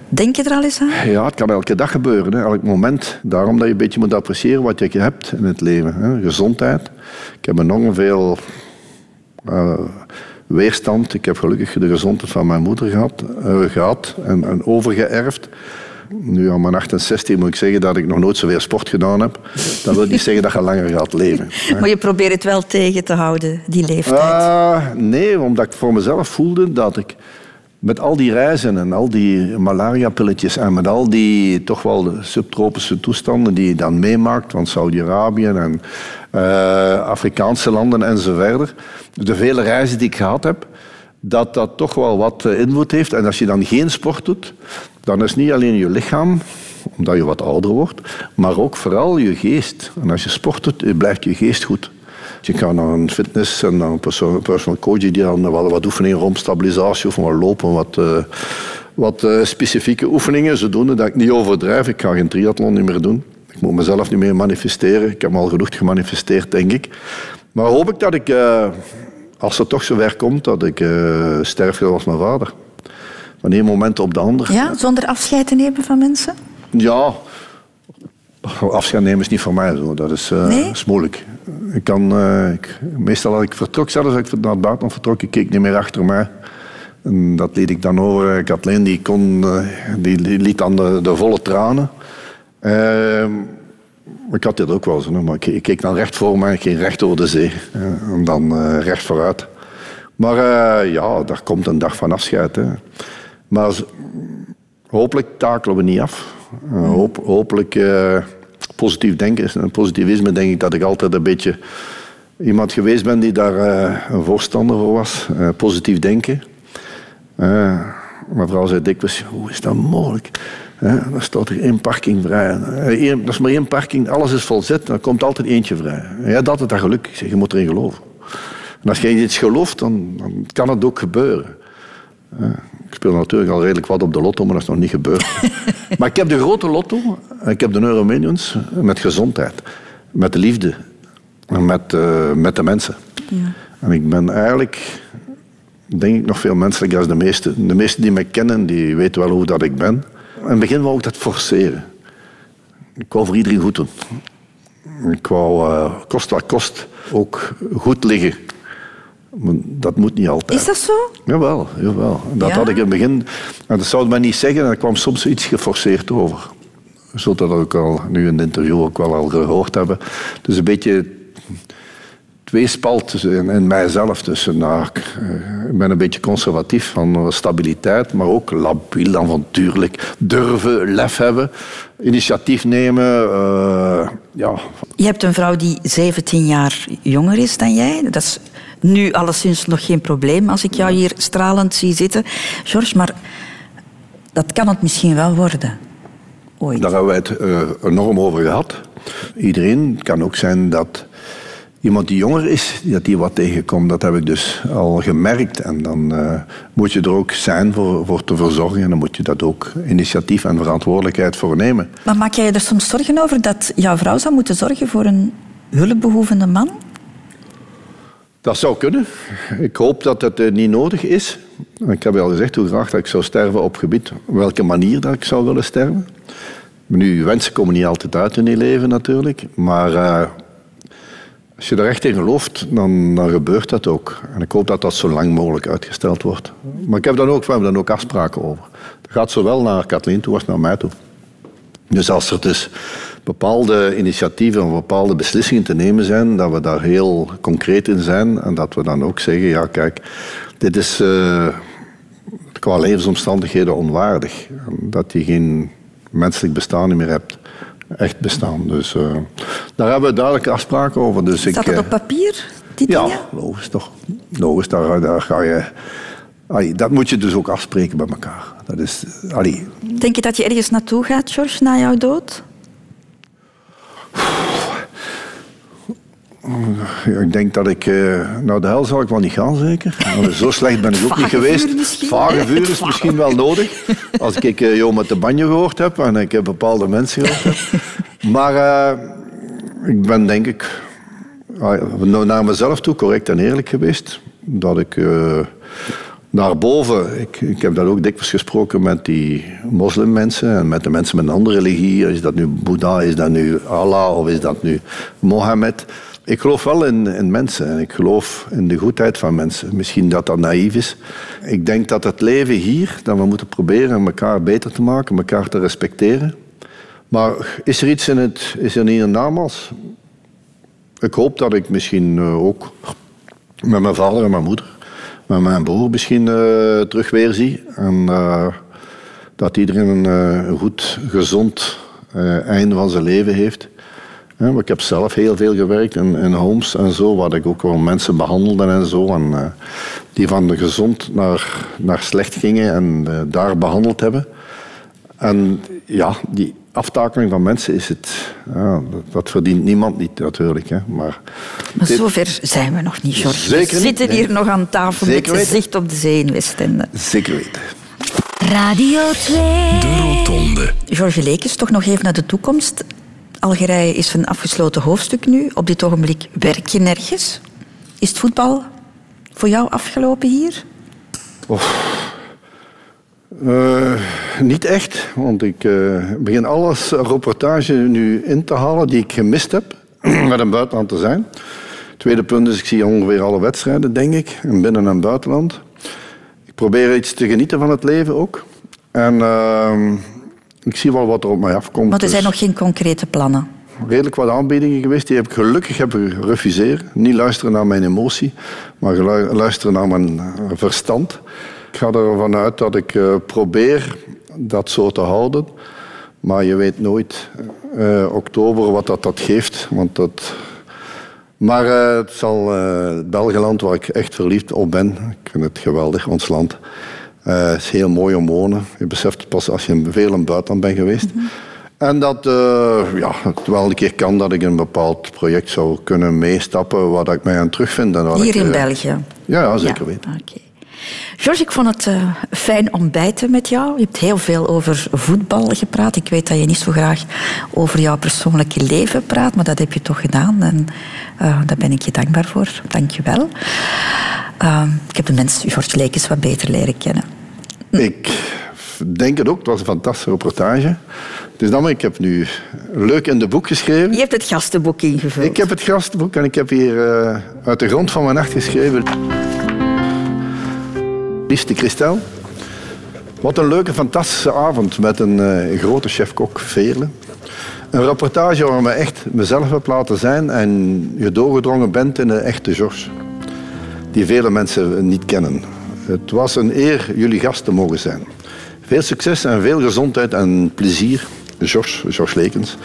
Denk je er al eens aan? Ja, het kan elke dag gebeuren, hè, elk moment. Daarom dat je een beetje moet appreciëren wat je hebt in het leven. Hè. Gezondheid. Ik heb enorm veel eh, weerstand. Ik heb gelukkig de gezondheid van mijn moeder gehad, eh, gehad en, en overgeërfd. Nu aan mijn 68 moet ik zeggen dat ik nog nooit zoveel sport gedaan heb. Dat wil niet zeggen dat je langer gaat leven. hè. Maar je probeert het wel tegen te houden, die leeftijd. Ah, nee, omdat ik voor mezelf voelde dat ik met al die reizen en al die malariapilletjes en met al die toch wel subtropische toestanden die je dan meemaakt van Saudi-Arabië en eh, Afrikaanse landen enzovoort, de vele reizen die ik gehad heb, dat dat toch wel wat eh, invloed heeft. En als je dan geen sport doet, dan is niet alleen je lichaam, omdat je wat ouder wordt, maar ook vooral je geest. En als je sport doet, blijft je geest goed. Je gaat naar een fitness en naar een perso- personal coach die dan wat, wat oefeningen rond stabilisatie of wat lopen, wat, eh, wat eh, specifieke oefeningen. Zodoende dat ik niet overdrijf. Ik ga geen triathlon niet meer doen. Ik moet mezelf niet meer manifesteren. Ik heb al genoeg gemanifesteerd, denk ik. Maar hoop ik dat ik, eh, als het toch zover komt, dat ik sterf zoals mijn vader. Van één moment op de ander. Ja, zonder afscheid te nemen van mensen? Ja, afscheid nemen is niet voor mij zo. Dat is, Nee? is moeilijk. Ik kan, eh, ik, meestal als ik vertrok, zelfs als ik naar het buitenland vertrok, ik keek niet meer achter mij. En dat liet ik dan over. Kathleen die kon, eh, die, die liet dan de, de volle tranen. Ehm, ik had dit ook wel zo, maar ik, ik keek dan recht voor mij, ik ging recht over de zee. en dan recht vooruit. Maar ja, daar komt een dag van afscheid. Hè. Maar hopelijk takelen we niet af. Hoop, hopelijk positief denken. is- positivisme denk ik dat ik altijd een beetje iemand geweest ben die daar eh, een voorstander voor was. Eh, positief denken. Eh, mijn vrouw zei dikwijls, hoe is dat mogelijk? Eh, er staat er één parking vrij. Dat is maar één parking, alles is volzet. Dan komt altijd eentje vrij. Ja, dat is dat geluk. Je moet erin geloven. En als je iets gelooft, dan, dan kan het ook gebeuren. Ik speel natuurlijk al redelijk wat op de lotto, maar dat is nog niet gebeurd. maar ik heb de grote lotto, ik heb de Euromillions met gezondheid, met de liefde en met, eh, met de mensen. En ik ben eigenlijk, denk ik, nog veel menselijker als de meesten. De meesten die mij kennen, die weten wel hoe dat ik ben. In het begin wou ik dat forceren. Ik wou voor iedereen goed doen. Ik wou, eh, kost wat kost, ook goed liggen. Dat moet niet altijd. Is dat zo? Jawel, jawel. Dat Ja? had ik in het begin... En dat zou men niet zeggen, en er kwam soms iets geforceerd over. Zult dat ook al nu in het interview ook wel al gehoord hebben. Dus een beetje tweespalt tussen- in, in mijzelf. Tussen, nou, ik, eh, ik ben een beetje conservatief van stabiliteit, maar ook labiel, avontuurlijk. Durven, lef hebben, initiatief nemen. eh, ja, Je hebt een vrouw die 17 jaar jonger is dan jij. Dat is nu alleszins nog geen probleem als ik jou hier stralend zie zitten. George, maar dat kan het misschien wel worden. Ooit. Daar hebben wij het eh, enorm over gehad. Iedereen. Het kan ook zijn dat iemand die jonger is, dat die wat tegenkomt. Dat heb ik dus al gemerkt. En dan eh, moet je er ook zijn voor, voor te verzorgen. En dan moet je dat ook initiatief en verantwoordelijkheid voor nemen. Maar maak jij je er soms zorgen over dat jouw vrouw zou moeten zorgen voor een hulpbehoevende man? Dat zou kunnen. Ik hoop dat het eh, niet nodig is. Ik heb al gezegd hoe graag dat ik zou sterven op gebied. Welke manier dat ik zou willen sterven. Nu, wensen komen niet altijd uit in je leven natuurlijk. Maar eh, als je er echt in gelooft, dan, dan gebeurt dat ook. En ik hoop dat dat zo lang mogelijk uitgesteld wordt. Maar ik heb dan ook, we hebben dan ook afspraken over. Dat gaat zowel naar Kathleen toe als naar mij toe. Dus als er dus bepaalde initiatieven of bepaalde beslissingen te nemen zijn, dat we daar heel concreet in zijn en dat we dan ook zeggen, ja kijk, dit is uh, qua levensomstandigheden onwaardig. Dat je geen menselijk bestaan meer hebt. Echt bestaan. Dus uh, daar hebben we duidelijke afspraken over. Dus Staat ik, dat op papier, die ja, dingen? logisch toch. Logisch, daar, daar ga je... Allee, dat moet je dus ook afspreken bij elkaar. Dat is, allee. Denk je dat je ergens naartoe gaat, George, na jouw dood? Ja, ik denk dat ik... Uh, nou, de hel zal ik wel niet gaan, zeker. Nou, zo slecht ben ik ook niet geweest. Vage vuur is misschien wel nodig. Als ik uh, jou met de banjo gehoord heb en ik heb bepaalde mensen gehoord heb. Maar uh, ik ben denk ik naar mezelf toe correct en eerlijk geweest. Dat ik daarboven, ik, ik heb dat ook dikwijls gesproken met die moslimmensen en met de mensen met een andere religie. Is dat nu Boeddha, is dat nu Allah of is dat nu Mohammed? Ik geloof wel in, in mensen en ik geloof in de goedheid van mensen. Misschien dat dat naïef is. Ik denk dat het leven hier, dat we moeten proberen elkaar beter te maken, elkaar te respecteren. Maar is er iets in het, is er niet een namaals? Ik hoop dat ik misschien eh, ook met mijn vader en mijn moeder, met mijn broer misschien uh, terug weer zie. En uh, dat iedereen een, een goed, gezond einde van zijn leven heeft. Ik heb zelf heel veel gewerkt in, homes en zo, waar ik ook wel mensen behandelde en zo. En, die van gezond naar, naar slecht gingen en daar behandeld hebben. En ja, die aftakeling van mensen is het. Ja, dat, dat, verdient niemand niet natuurlijk. Hè. Maar, maar dit... zover zijn we nog niet, George. Zeker we zitten niet, hier nog aan tafel Zeker met zicht op de zee in Westende. Zeker weten. Radio 2. De Rotonde. George Lekes, toch nog even naar de toekomst. Algerije is een afgesloten hoofdstuk nu. Op dit ogenblik werk je nergens. Is het voetbal voor jou afgelopen hier? Oh. Uh, niet echt, want ik uh, begin alles reportage nu in te halen die ik gemist heb met een buitenland te zijn. Tweede punt is, ik zie ongeveer alle wedstrijden, denk ik, in binnen- en buitenland. Ik probeer iets te genieten van het leven ook. En uh, ik zie wel wat er op mij afkomt. Maar er zijn dus nog geen concrete plannen? Redelijk wat aanbiedingen geweest. Die heb ik gelukkig heb gerefuseerd. Niet luisteren naar mijn emotie, maar luisteren naar mijn verstand. Ik ga ervan uit dat ik uh, probeer dat zo te houden. Maar je weet nooit uh, oktober wat dat, dat geeft. Want dat... Maar uh, het zal het Belgeland waar ik echt verliefd op ben. Ik vind het geweldig, ons land. Uh, het is heel mooi om wonen. Je beseft het pas als je veel in het buitenland bent geweest. Mm -hmm. En dat uh, ja, het wel een keer kan dat ik een bepaald project zou kunnen meestappen waar ik mij aan terugvind. En Hier ik, in uh, België? Ja, ja zeker ja. weten. Okay. George, ik vond het uh, fijn ontbijten met jou. Je hebt heel veel over voetbal gepraat. Ik weet dat je niet zo graag over jouw persoonlijke leven praat, maar dat heb je toch gedaan. En uh, daar ben ik je dankbaar voor. Dank je wel. Uh, ik heb de mens George Lekes wat beter leren kennen. Ik denk het ook. Het was een fantastische reportage. Dus dan, ik heb nu leuk in de boek geschreven. Je hebt het gastenboek ingevuld. Ik heb het gastenboek en ik heb hier uh, uit de grond van mijn hart geschreven. Liefste Christel. Wat een leuke, fantastische avond met een uh, grote chef-kok, Veerle. Een reportage waar me echt mezelf heb laten zijn en je doorgedrongen bent in de echte George. Die vele mensen niet kennen. Het was een eer jullie gast te mogen zijn. Veel succes en veel gezondheid en plezier, George, George Lekens.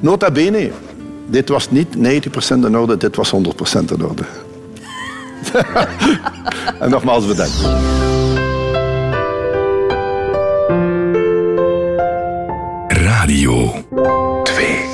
Nota bene, dit was niet 90% in orde, dit was 100% in orde. en nogmaals bedankt. Radio 2.